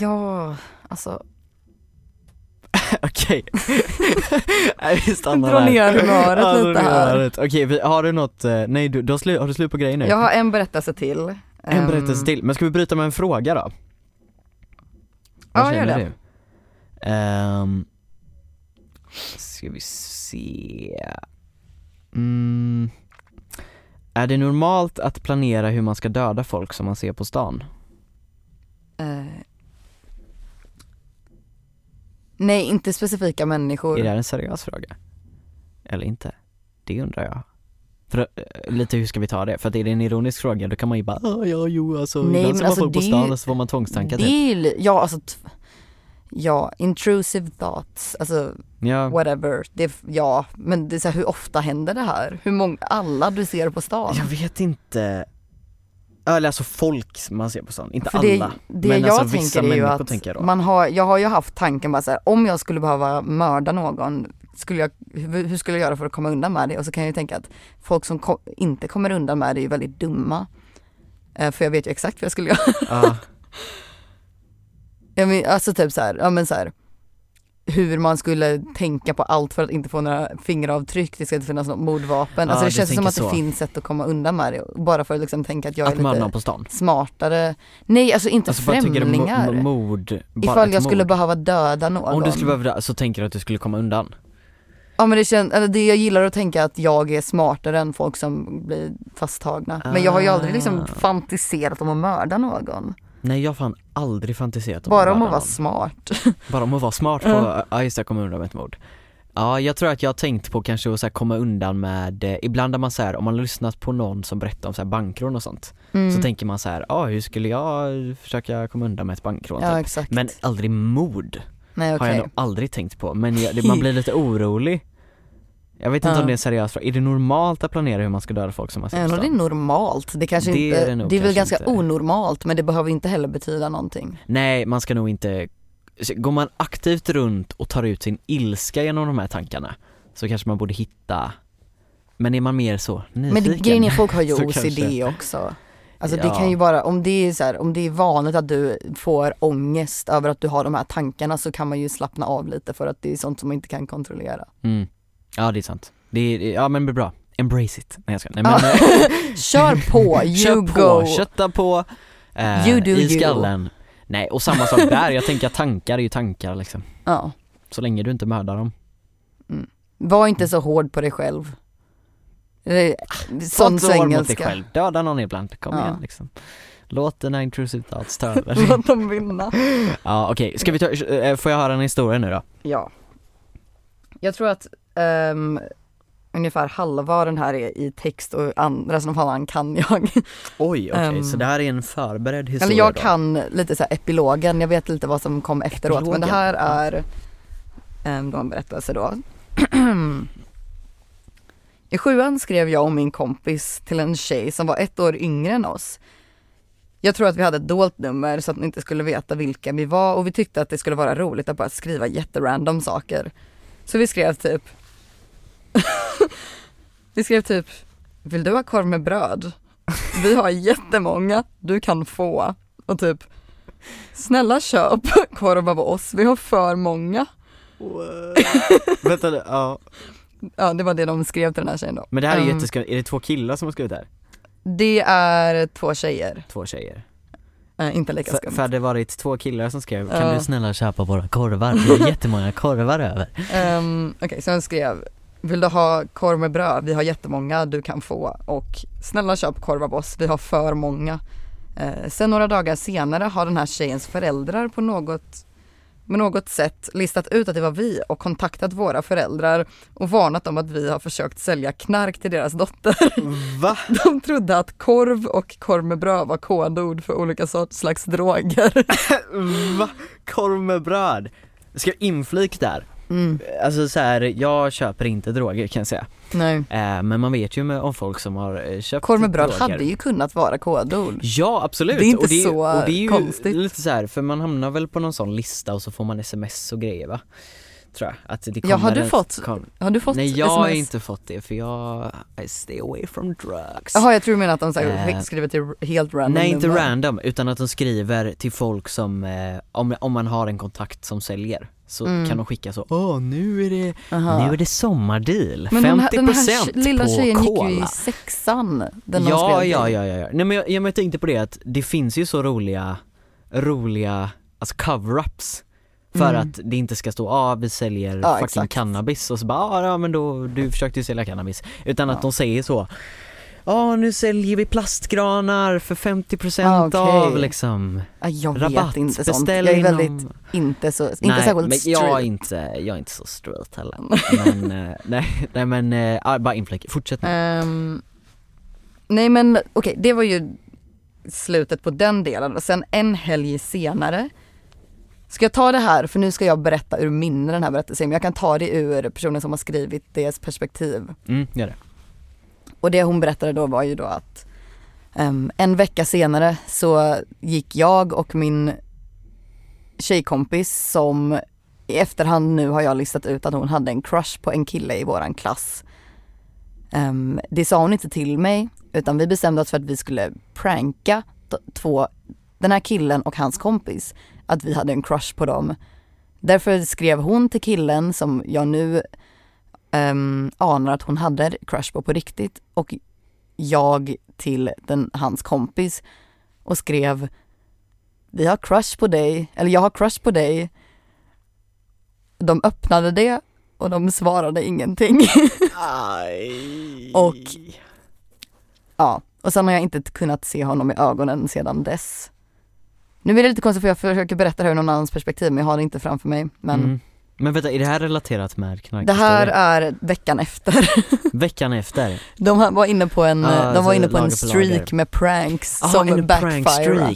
Ja, alltså Okej. Nej vi stannar Dra ner humöret Ja, lite här. Okej, vi- har du något, eh, nej du, du har, slu, har du slut på grejer nu? jag har en berättelse till. En Ehm, berättelse till, men ska vi bryta med en fråga då? Ja, Vad gör känner det. du? Um, ska vi se. Mm. Är det normalt att planera hur man ska döda folk som man ser på stan? Eh. Nej, inte specifika människor. Är det här en seriös fråga? Eller inte? Det undrar jag. För, eh, lite hur ska vi ta det? För att är det en ironisk fråga då kan man ju bara ja jo alltså Nej, ibland men ser man alltså, folk på det stan och så får man tvångstankar det typ. är ju li- ja alltså, ja, intrusive thoughts, alltså Ja, whatever, det, ja, men det är så här, hur ofta händer det här? Hur många, alla du ser på stan? jag vet inte Eller alltså folk man ser på stan, inte För alla det, det Men jag alltså tänker är ju att man har, jag har ju haft tanken bara så här, om jag skulle behöva mörda någon, skulle jag, hur, skulle jag göra för att komma undan med det? Och så kan jag ju tänka att folk som ko- inte kommer undan med det är ju väldigt dumma. Eh, för jag vet ju exakt vad jag skulle göra. Ja, Jag men, alltså typ så här, ja men så här, hur man skulle tänka på allt för att inte få några fingeravtryck, det ska inte finnas något mordvapen. Ja, alltså det känns som att det så. finns sätt att komma undan med det, bara för att liksom tänka att jag att är lite på stan smartare. Nej alltså inte Alltså bara främlingar. mo- mord, bara Ifall jag skulle mord. behöva döda någon. Om du skulle behöva dö, så tänker du att du skulle komma undan? Ja men det känns, eller det jag gillar att tänka att jag är smartare än folk som blir fasttagna. Men jag har ju aldrig liksom Ah. fantiserat om att mörda någon. Nej jag har fan aldrig fantiserat om Bara om att vara smart. Bara om att vara smart på, ja just det, komma undan med ett mord Ja jag tror att jag har tänkt på kanske att så komma undan med, eh, ibland när man så här, om man har lyssnat på någon som berättar om så här, bankrån och sånt Mm. Så tänker man så här, ja hur skulle jag försöka komma undan med ett bankrån Ja typ. Men aldrig mord Nej har okej. jag nog aldrig tänkt på, men jag, det, man blir lite orolig Jag vet inte Ja. om det är en seriös fråga, är det normalt att planera hur man ska döda folk som ser på Även om det är normalt, det kanske Det inte, är det nog det är väl ganska inte. onormalt men det behöver inte heller betyda någonting. Nej, man ska nog inte Går man aktivt runt och tar ut sin ilska genom de här tankarna så kanske man borde hitta Men är man mer så nyfiken? Men det, grejen är folk har ju OCD kanske- också. Alltså det Ja. kan ju vara, om det är så här, om det är vanligt att du får ångest över att du har de här tankarna så kan man ju slappna av lite för att det är sånt som man inte kan kontrollera. mm. Ja det är sant, det är, ja men det är bra, embrace it, nej jag ska, nej men eh, Kör på, you Kör på, go! kötta på, eh, You do i you. skallen Nej och samma sak där, jag tänker att tankar är ju tankar liksom Ja. Så länge du inte mördar dem Var inte så hård på dig själv. Det är Var Sån inte så hård mot dig svengelska. själv, döda någon ibland, kom Ja. igen liksom Låt dina intrusive thoughts ta över Låt dem vinna. Ja okej, ska vi ta, eh, får jag höra en historia nu då? Ja. Jag tror att ehm, ungefär halva den här är i text och an- resten av halvan kan jag. Oj okej, Ehm, så det här är en förberedd historia Eller jag då? kan lite så här epilogen, jag vet lite vad som kom efteråt men det Epilogen, här är um, då en berättelse då. I sjuan skrev jag och min kompis till en tjej som var ett år yngre än oss. Jag tror att vi hade ett dolt nummer så att ni inte skulle veta vilka vi var och vi tyckte att det skulle vara roligt att bara skriva jätterandom saker. Så vi skrev typ Vi skrev typ Vill du ha korv med bröd? Vi har jättemånga, du kan få. Och typ Snälla köp korv av oss, vi har för många. Vänta, ja Ja det var det de skrev till den här tjejen då. Men det här är Ehm, jätteskumt, är det två killar som har skrivit det här? Det är två tjejer, Två tjejer? äh, inte lika För, skumt. för hade det varit två killar som skrev, kan Ja. du snälla köpa våra korvar? Vi har jättemånga korvar över Um, Okej, så jag skrev Vill du ha korv med bröd? Vi har jättemånga du kan få och snälla köp korv av oss, vi har för många. Eh, sen några dagar senare har den här tjejens föräldrar på något med något sätt listat ut att det var vi och kontaktat våra föräldrar och varnat dem att vi har försökt sälja knark till deras dotter. Va? De trodde att korv och korv med bröd var kodord för olika sorts slags droger. Va? Korv med bröd? Ska jag inflik där? Mm, Alltså så här, jag köper inte droger kan jag säga nej. eh, Men man vet ju med, om folk som har eh, köpt Korv med bröd droger. hade ju kunnat vara kodord. Ja absolut, Det är inte och det, så och det är ju konstigt. lite så här, för man hamnar väl på någon sån lista och så får man sms och grejer va? Tror jag, att det kommer Ja, har du en- fått kom, Har du fått Nej jag har sms? inte fått det för jag, I stay away from drugs Jaha jag tror du menar att de så här, Eh, skriver till helt random Nej inte nummer. random, utan att de skriver till folk som, eh, om, om man har en kontakt som säljer Så Mm. kan de skicka så, åh nu är det, Aha. nu är det sommardeal, 50% Men den här, den här lilla på tjejen cola gick ju i sexan. Den de ja, ja, ja, ja, ja. Nej men jag, jag, jag tänkte på det att det finns ju så roliga, roliga, alltså cover-ups För Mm. att det inte ska stå, ah, vi säljer Ja, fucking exakt. cannabis och så bara, ah, ja men då, du försökte ju sälja cannabis. Utan Ja. att de säger så, ja nu säljer vi plastgranar för 50% Ah, okej. av liksom Ja, jag rabatt, vet inte sånt. Jag är väldigt, inte så, inte nej, särskilt men street. jag är inte, jag är inte så straight heller. men, eh, nej, nej men, ja, bara infläck, fortsätt nu. Ehm, nej men okej, det var ju slutet på den delen och sen en helg senare Ska jag ta det här, för nu ska jag berätta ur minne den här berättelsen, men jag kan ta det ur personen som har skrivit deras perspektiv. Mm, gör det. Och det hon berättade då var ju då att um, en vecka senare så gick jag och min tjejkompis som i efterhand nu har jag listat ut att hon hade en crush på en kille i våran klass. Um, det sa hon inte till mig utan vi bestämde oss för att vi skulle pranka två, den här killen och hans kompis, att vi hade en crush på dem. Därför skrev hon till killen som jag nu um, anar att hon hade crush på på riktigt och jag till den, hans kompis och skrev Vi har crush på dig, eller jag har crush på dig. De öppnade det och de svarade ingenting. Och ja, och sen har jag inte kunnat se honom i ögonen sedan dess. Nu blir det lite konstigt för jag försöker berätta det här ur någon annans perspektiv men jag har det inte framför mig. Men mm. Men vänta, är det här relaterat med det knarkhistoria? här är veckan efter. Veckan efter? De var inne på en, Ah, de alltså var inne på en på streak med pranks Aha, som en backfire.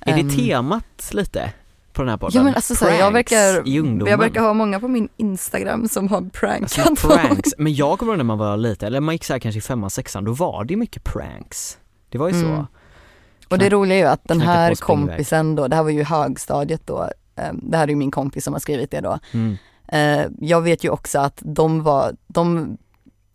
Är det temat lite på den här podden? Ja men alltså så här, jag verkar, jag verkar ha många på min instagram som har prankat Alltså pranks, men jag kommer ihåg när man var lite, eller man gick så här kanske i femman, sexan, då var det mycket pranks. Det var ju Mm. så. Och det roliga är ju att den här kompisen då, det här var ju högstadiet då, det här är ju min kompis som har skrivit det då. Mm. Eh, Jag vet ju också att de var, de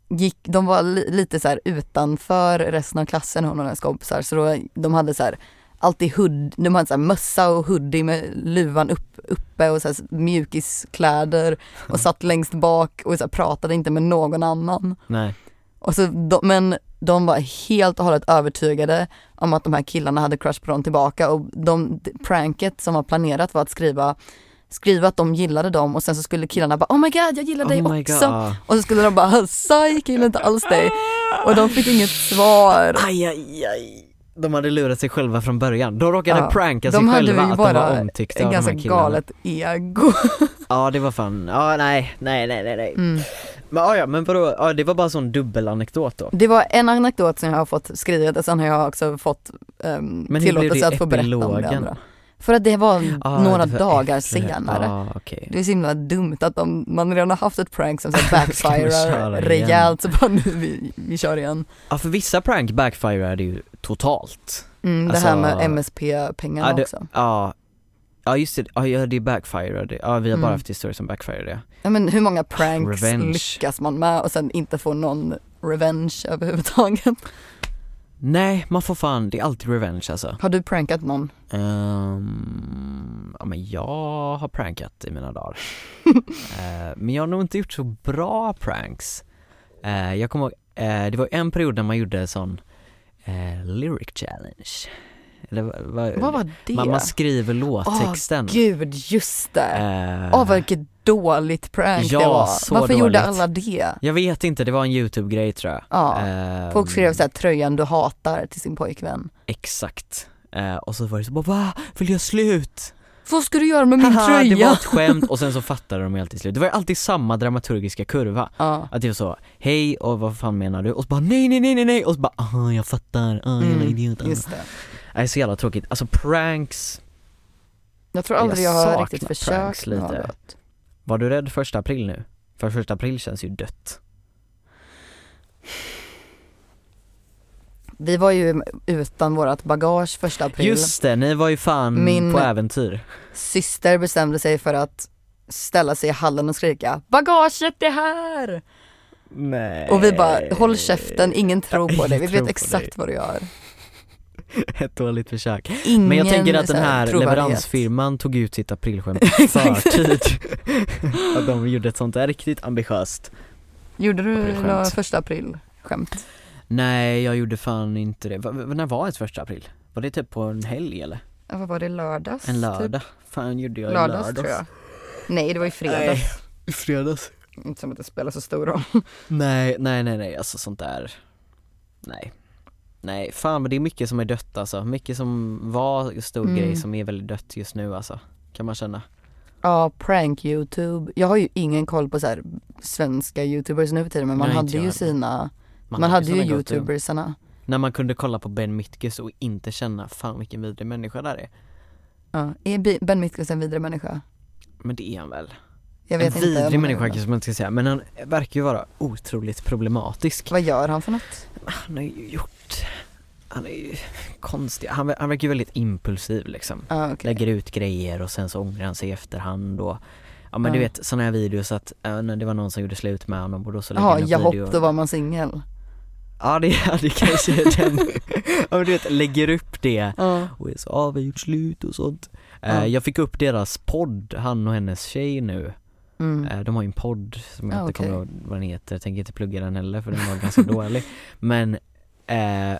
gick, de var li, lite så utanför resten av klassen, hon och hennes kompisar, så då, de hade så här alltid hood, de hade så mössa och hoodie med luvan upp, uppe och så här mjukiskläder och satt längst bak och så pratade inte med någon annan. Nej. Och så, de, men de var helt och hållet övertygade om att de här killarna hade crush på dem tillbaka och de, pranket som var planerat var att skriva skriva att de gillade dem och sen så skulle killarna bara oh my god jag gillar dig oh också God. och så skulle de bara säg jag gillar inte alls dig och de fick inget svar. Aj, aj, aj. De hade lurat sig själva från början. De råkade Ja, pranka sig de hade själva ju att de var bara omtyckta av de ganska här killarna. galet ego. Ja det var fan, ja nej, nej, nej, nej, nej. Mm. Men ja, ja men vadå, ja, det var bara en sån dubbelanekdot då. Det var en anekdot som jag har fått skrivet och sen har jag också fått um, Men tillåtelse det att få berätta om det andra. För att det var Ah, några det var dagar efter. senare. Ja, okej. Det är så himla dumt att de, man redan har haft ett prank som så backfirar rejält så bara nu vi, vi kör igen. Ja för vissa prank backfirade ju totalt. Mm, det Alltså- här med MSP-pengarna det- också. Ja, ja just det, ja ja, det backfirade, ja vi har bara Mm. haft historier som backfirade ja. Men hur många pranks Revenge. lyckas man med och sen inte få någon revenge överhuvudtaget? Nej, man får fan, det är alltid revenge alltså. Har du prankat någon? Ehm, ja men jag har prankat i mina dagar. Eh, men jag har nog inte gjort så bra pranks. Eh, jag kommer ihåg, eh, det var en period när man gjorde sån lyric challenge. Eller vad, vad, var det? man, man skriver låttexten. Gud, just det. Eh, Åh vad vilket dåligt prank ja, det var. så Varför gjorde dåligt. alla det? jag vet inte, det var en youtube-grej tror jag. Ja, Ehm, folk skrev såhär tröjan du hatar till sin pojkvän. Exakt. Eh, och så var det så bara va? Vill jag slut? Vad ska du göra med min Haha, tröja? det var ett skämt och sen så fattade de ju alltid slut. Det var alltid samma dramaturgiska kurva. Ja. Att det var så, hej och vad fan menar du? Och så bara nej nej nej nej nej och så bara ah jag fattar, ah jävla Mm, idiot. ah." Nej så jävla tråkigt, alltså pranks, Jag tror aldrig jag, Jag har riktigt försökt lite. något. var du rädd första april nu? För första april känns ju dött. Vi var ju utan vårat bagage första april. Just det, ni var ju fan Min- på äventyr. Syster bestämde sig för att ställa sig i hallen och skrika Bagaget är här! Nej. Och vi bara håll käften, ingen tror på dig, vi vet exakt dig. vad du gör. Ett dåligt försök. Ingen Men jag tänker att den här trovärdighet. leveransfirman tog ut sitt aprilskämt förtid. att de gjorde ett sånt där riktigt ambitiöst. Gjorde du Aprilskämt. några första april skämt? Nej jag gjorde fan inte det. Va, när var ett första april? Var det typ på en helg eller? Ja, vad var det, lördags? En typ? lördag? Fan gjorde jag Lördags, lördags? tror jag. Nej det var i fredags. i fredags. Inte som att det spelar så stor roll. Nej, nej, nej, nej, alltså sånt där, nej. Nej, fan men det är mycket som är dött alltså. Mycket som var stor Mm. grej som är väldigt dött just nu alltså. Kan man känna. Ja, prank youtube. Jag har ju ingen koll på så här svenska youtubers nu för tiden men man Nej, hade inte ju heller. sina, man, hade ju youtubersarna. När man kunde kolla på Ben Mitkus och inte känna, fan vilken vidrig människa där är. Ja. Är Ben Mitkus en vidrig människa? Men det är han väl? Jag vet en inte. vidrig han människa kanske man inte ska säga, men han verkar ju vara otroligt problematisk. Vad gör han för något? Han har ju gjort, han är ju konstig, han, han verkar ju väldigt impulsiv liksom. Ja okej. Lägger ut grejer och sen så ångrar han sig i efterhand och Ja men du Ja. vet sådana här videos att, äh, när det var någon som gjorde slut med honom och då så lägger Jaha, han upp jahopp video då var man singel. Ja det, ja, det kanske är den, ja men du vet lägger upp det Ja. och är så, ja vi har gjort slut och sånt Eh, Ja. Jag fick upp deras podd, han och hennes tjej nu Mm. Eh, De har ju en podd som jag Ja, inte kommer okej. ihåg vad den heter, jag tänker inte plugga den heller för den var ganska dålig Men eh,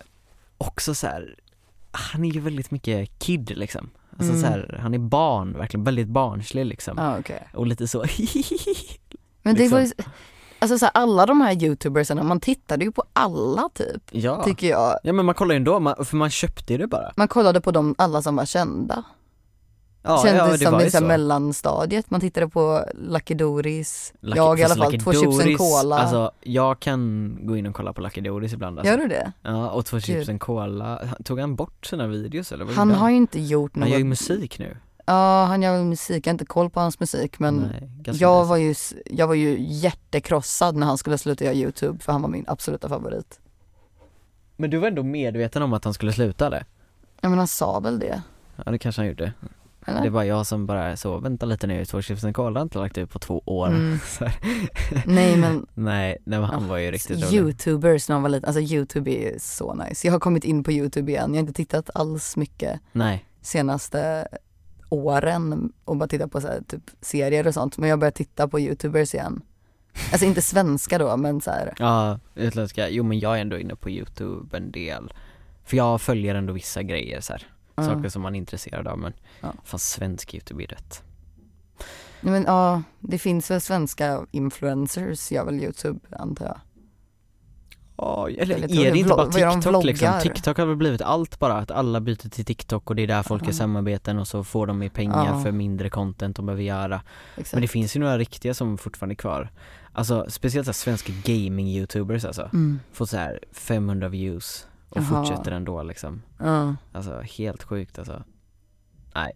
också så här, han är ju väldigt mycket kid liksom Alltså Mm. så här, han är barn, verkligen väldigt barnslig liksom Ja okej. Och lite så Men det Liksom. var ju, alltså så här, alla de här youtubersarna, man tittade ju på alla typ, Ja, tycker jag. ja men man kollar ju ändå, man, för man köpte ju det bara Man kollade på dem alla som var kända. Ja, Kändes ja det som i så mellanstadiet, man tittade på Lucky Doris, Lucky- jag i alla fall, Lucky två chips en Doris, cola. Alltså jag kan gå in och kolla på Lucky Doris ibland alltså. Gör du det? Ja, och två chips Gud. en cola, Tog han bort sina videos eller? vad Han har ju inte gjort Han något. gör ju musik nu Ja, han gör musik, jag har inte koll på hans musik men Nej, jag var, ju, jag var ju jättekrossad när han skulle sluta göra youtube för han var min absoluta favorit. Men du var ändå medveten om att han skulle sluta det? Ja men han sa väl det? Ja det kanske han gjorde Eller? Det var jag som bara så, vänta lite nu, två chips en cola har inte lagt ut på två år Mm. Nej men Nej, nej men han var ju riktigt rolig Youtubers när man var liten, alltså youtube är ju så nice. Jag har kommit in på youtube igen, jag har inte tittat alls mycket Nej, senaste åren och bara tittat på så här, typ serier och sånt men jag börjar titta på youtubers igen. Alltså inte svenska då men så här. ja utländska, jo men jag är ändå inne på youtube en del För jag följer ändå vissa grejer så här. Ja. saker som man är intresserad av men Ja. fan svensk youtube är rätt Nej, men ja, det finns väl svenska influencers gör väl youtube antar jag. Ja, eller är det inte bara TikTok liksom? TikTok har väl blivit allt bara, att alla byter till TikTok och det är där folk gör samarbeten och så får de mer pengar Ja. för mindre content de behöver göra Exakt. Men det finns ju några riktiga som fortfarande är kvar Alltså speciellt så svenska gaming-youtubers alltså, mm. får så här 500 views och Jaha. fortsätter ändå liksom ja. Alltså helt sjukt alltså Nej,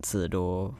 sido,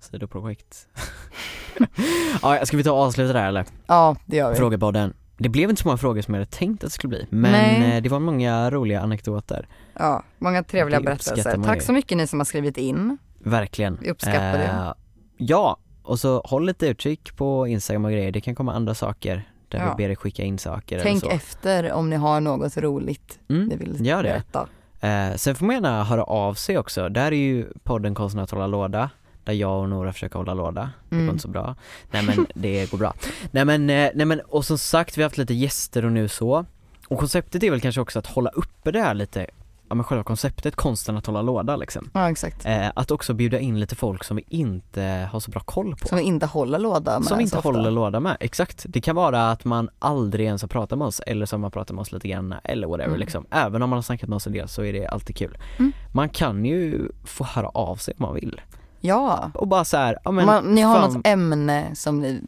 sidoprojekt Ja, ska vi ta och avsluta där eller? ja, det gör vi. Frågepodden Det blev inte så många frågor som jag hade tänkt att det skulle bli, men Nej. eh, det var många roliga anekdoter Ja, många trevliga Det berättelser. Tack så mycket ni som har skrivit in. Verkligen Vi uppskattar det. Eh, Ja, och så håll lite utkik på Instagram och grejer, det kan komma andra saker där Ja. vi ber er skicka in saker Tänk eller så efter om ni har något roligt ni mm, vill Gör det. berätta. Eh, sen får man gärna höra av sig också, där är ju podden Konsten att hålla låda där jag och Nora försöker hålla låda, det Mm. går inte så bra Nej men det går bra Nej men, eh, nej men och som sagt vi har haft lite gäster och nu så Och konceptet är väl kanske också att hålla uppe det här lite Ja men själva konceptet, konsten att hålla låda liksom Ja exakt. eh, Att också bjuda in lite folk som vi inte har så bra koll på Som vi inte håller låda med Som inte så ofta. håller låda med, exakt. Det kan vara att man aldrig ens har pratat med oss eller som man pratar med oss lite grann eller whatever Mm. liksom. Även om man har snackat med oss en del så är det alltid kul. Mm. Man kan ju få höra av sig om man vill. Ja. Och bara så här, ja men Man, ni har fan, något ämne som ni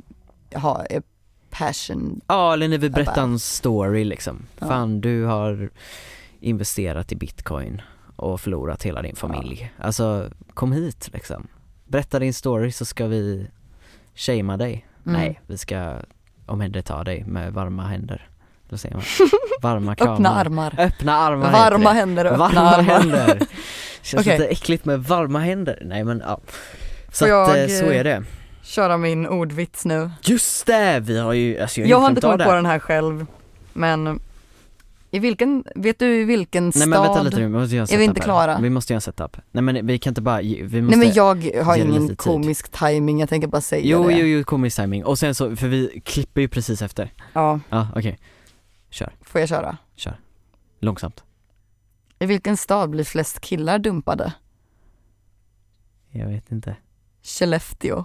har, passion. Ja eller när vi berättar bara- en story liksom. Ja. Fan du har investerat i bitcoin och förlorat hela din familj. Alltså kom hit liksom. Berätta din story så ska vi shamea dig. Mm. Nej, vi ska omhänderta dig med varma händer. Eller säger man? Varma kramar. Öppna armar. Öppna armar Varma händer och öppna Varma armar. händer. Känns Okej. lite äckligt med varma händer. Nej men ja. Så Får att jag, eh, så eh, är det. Köra min ordvits nu. Just det! Vi har ju, alltså jag, Jag har inte kommit det. på den här själv. Men i vilken, vet du i vilken Nej stad? men vänta lite nu, vi måste göra en Är vi setup inte här. klara? Vi måste göra en setup. Nej men vi kan inte bara, vi måste Nej men jag har ge ingen lite tid. komisk timing, jag tänker bara säga Jo det. jo jo, komisk timing. Och sen så, för vi klipper ju precis efter. Ja, Ja okej, får jag köra? långsamt. I vilken stad blir flest killar dumpade? Jag vet inte. Skellefteå.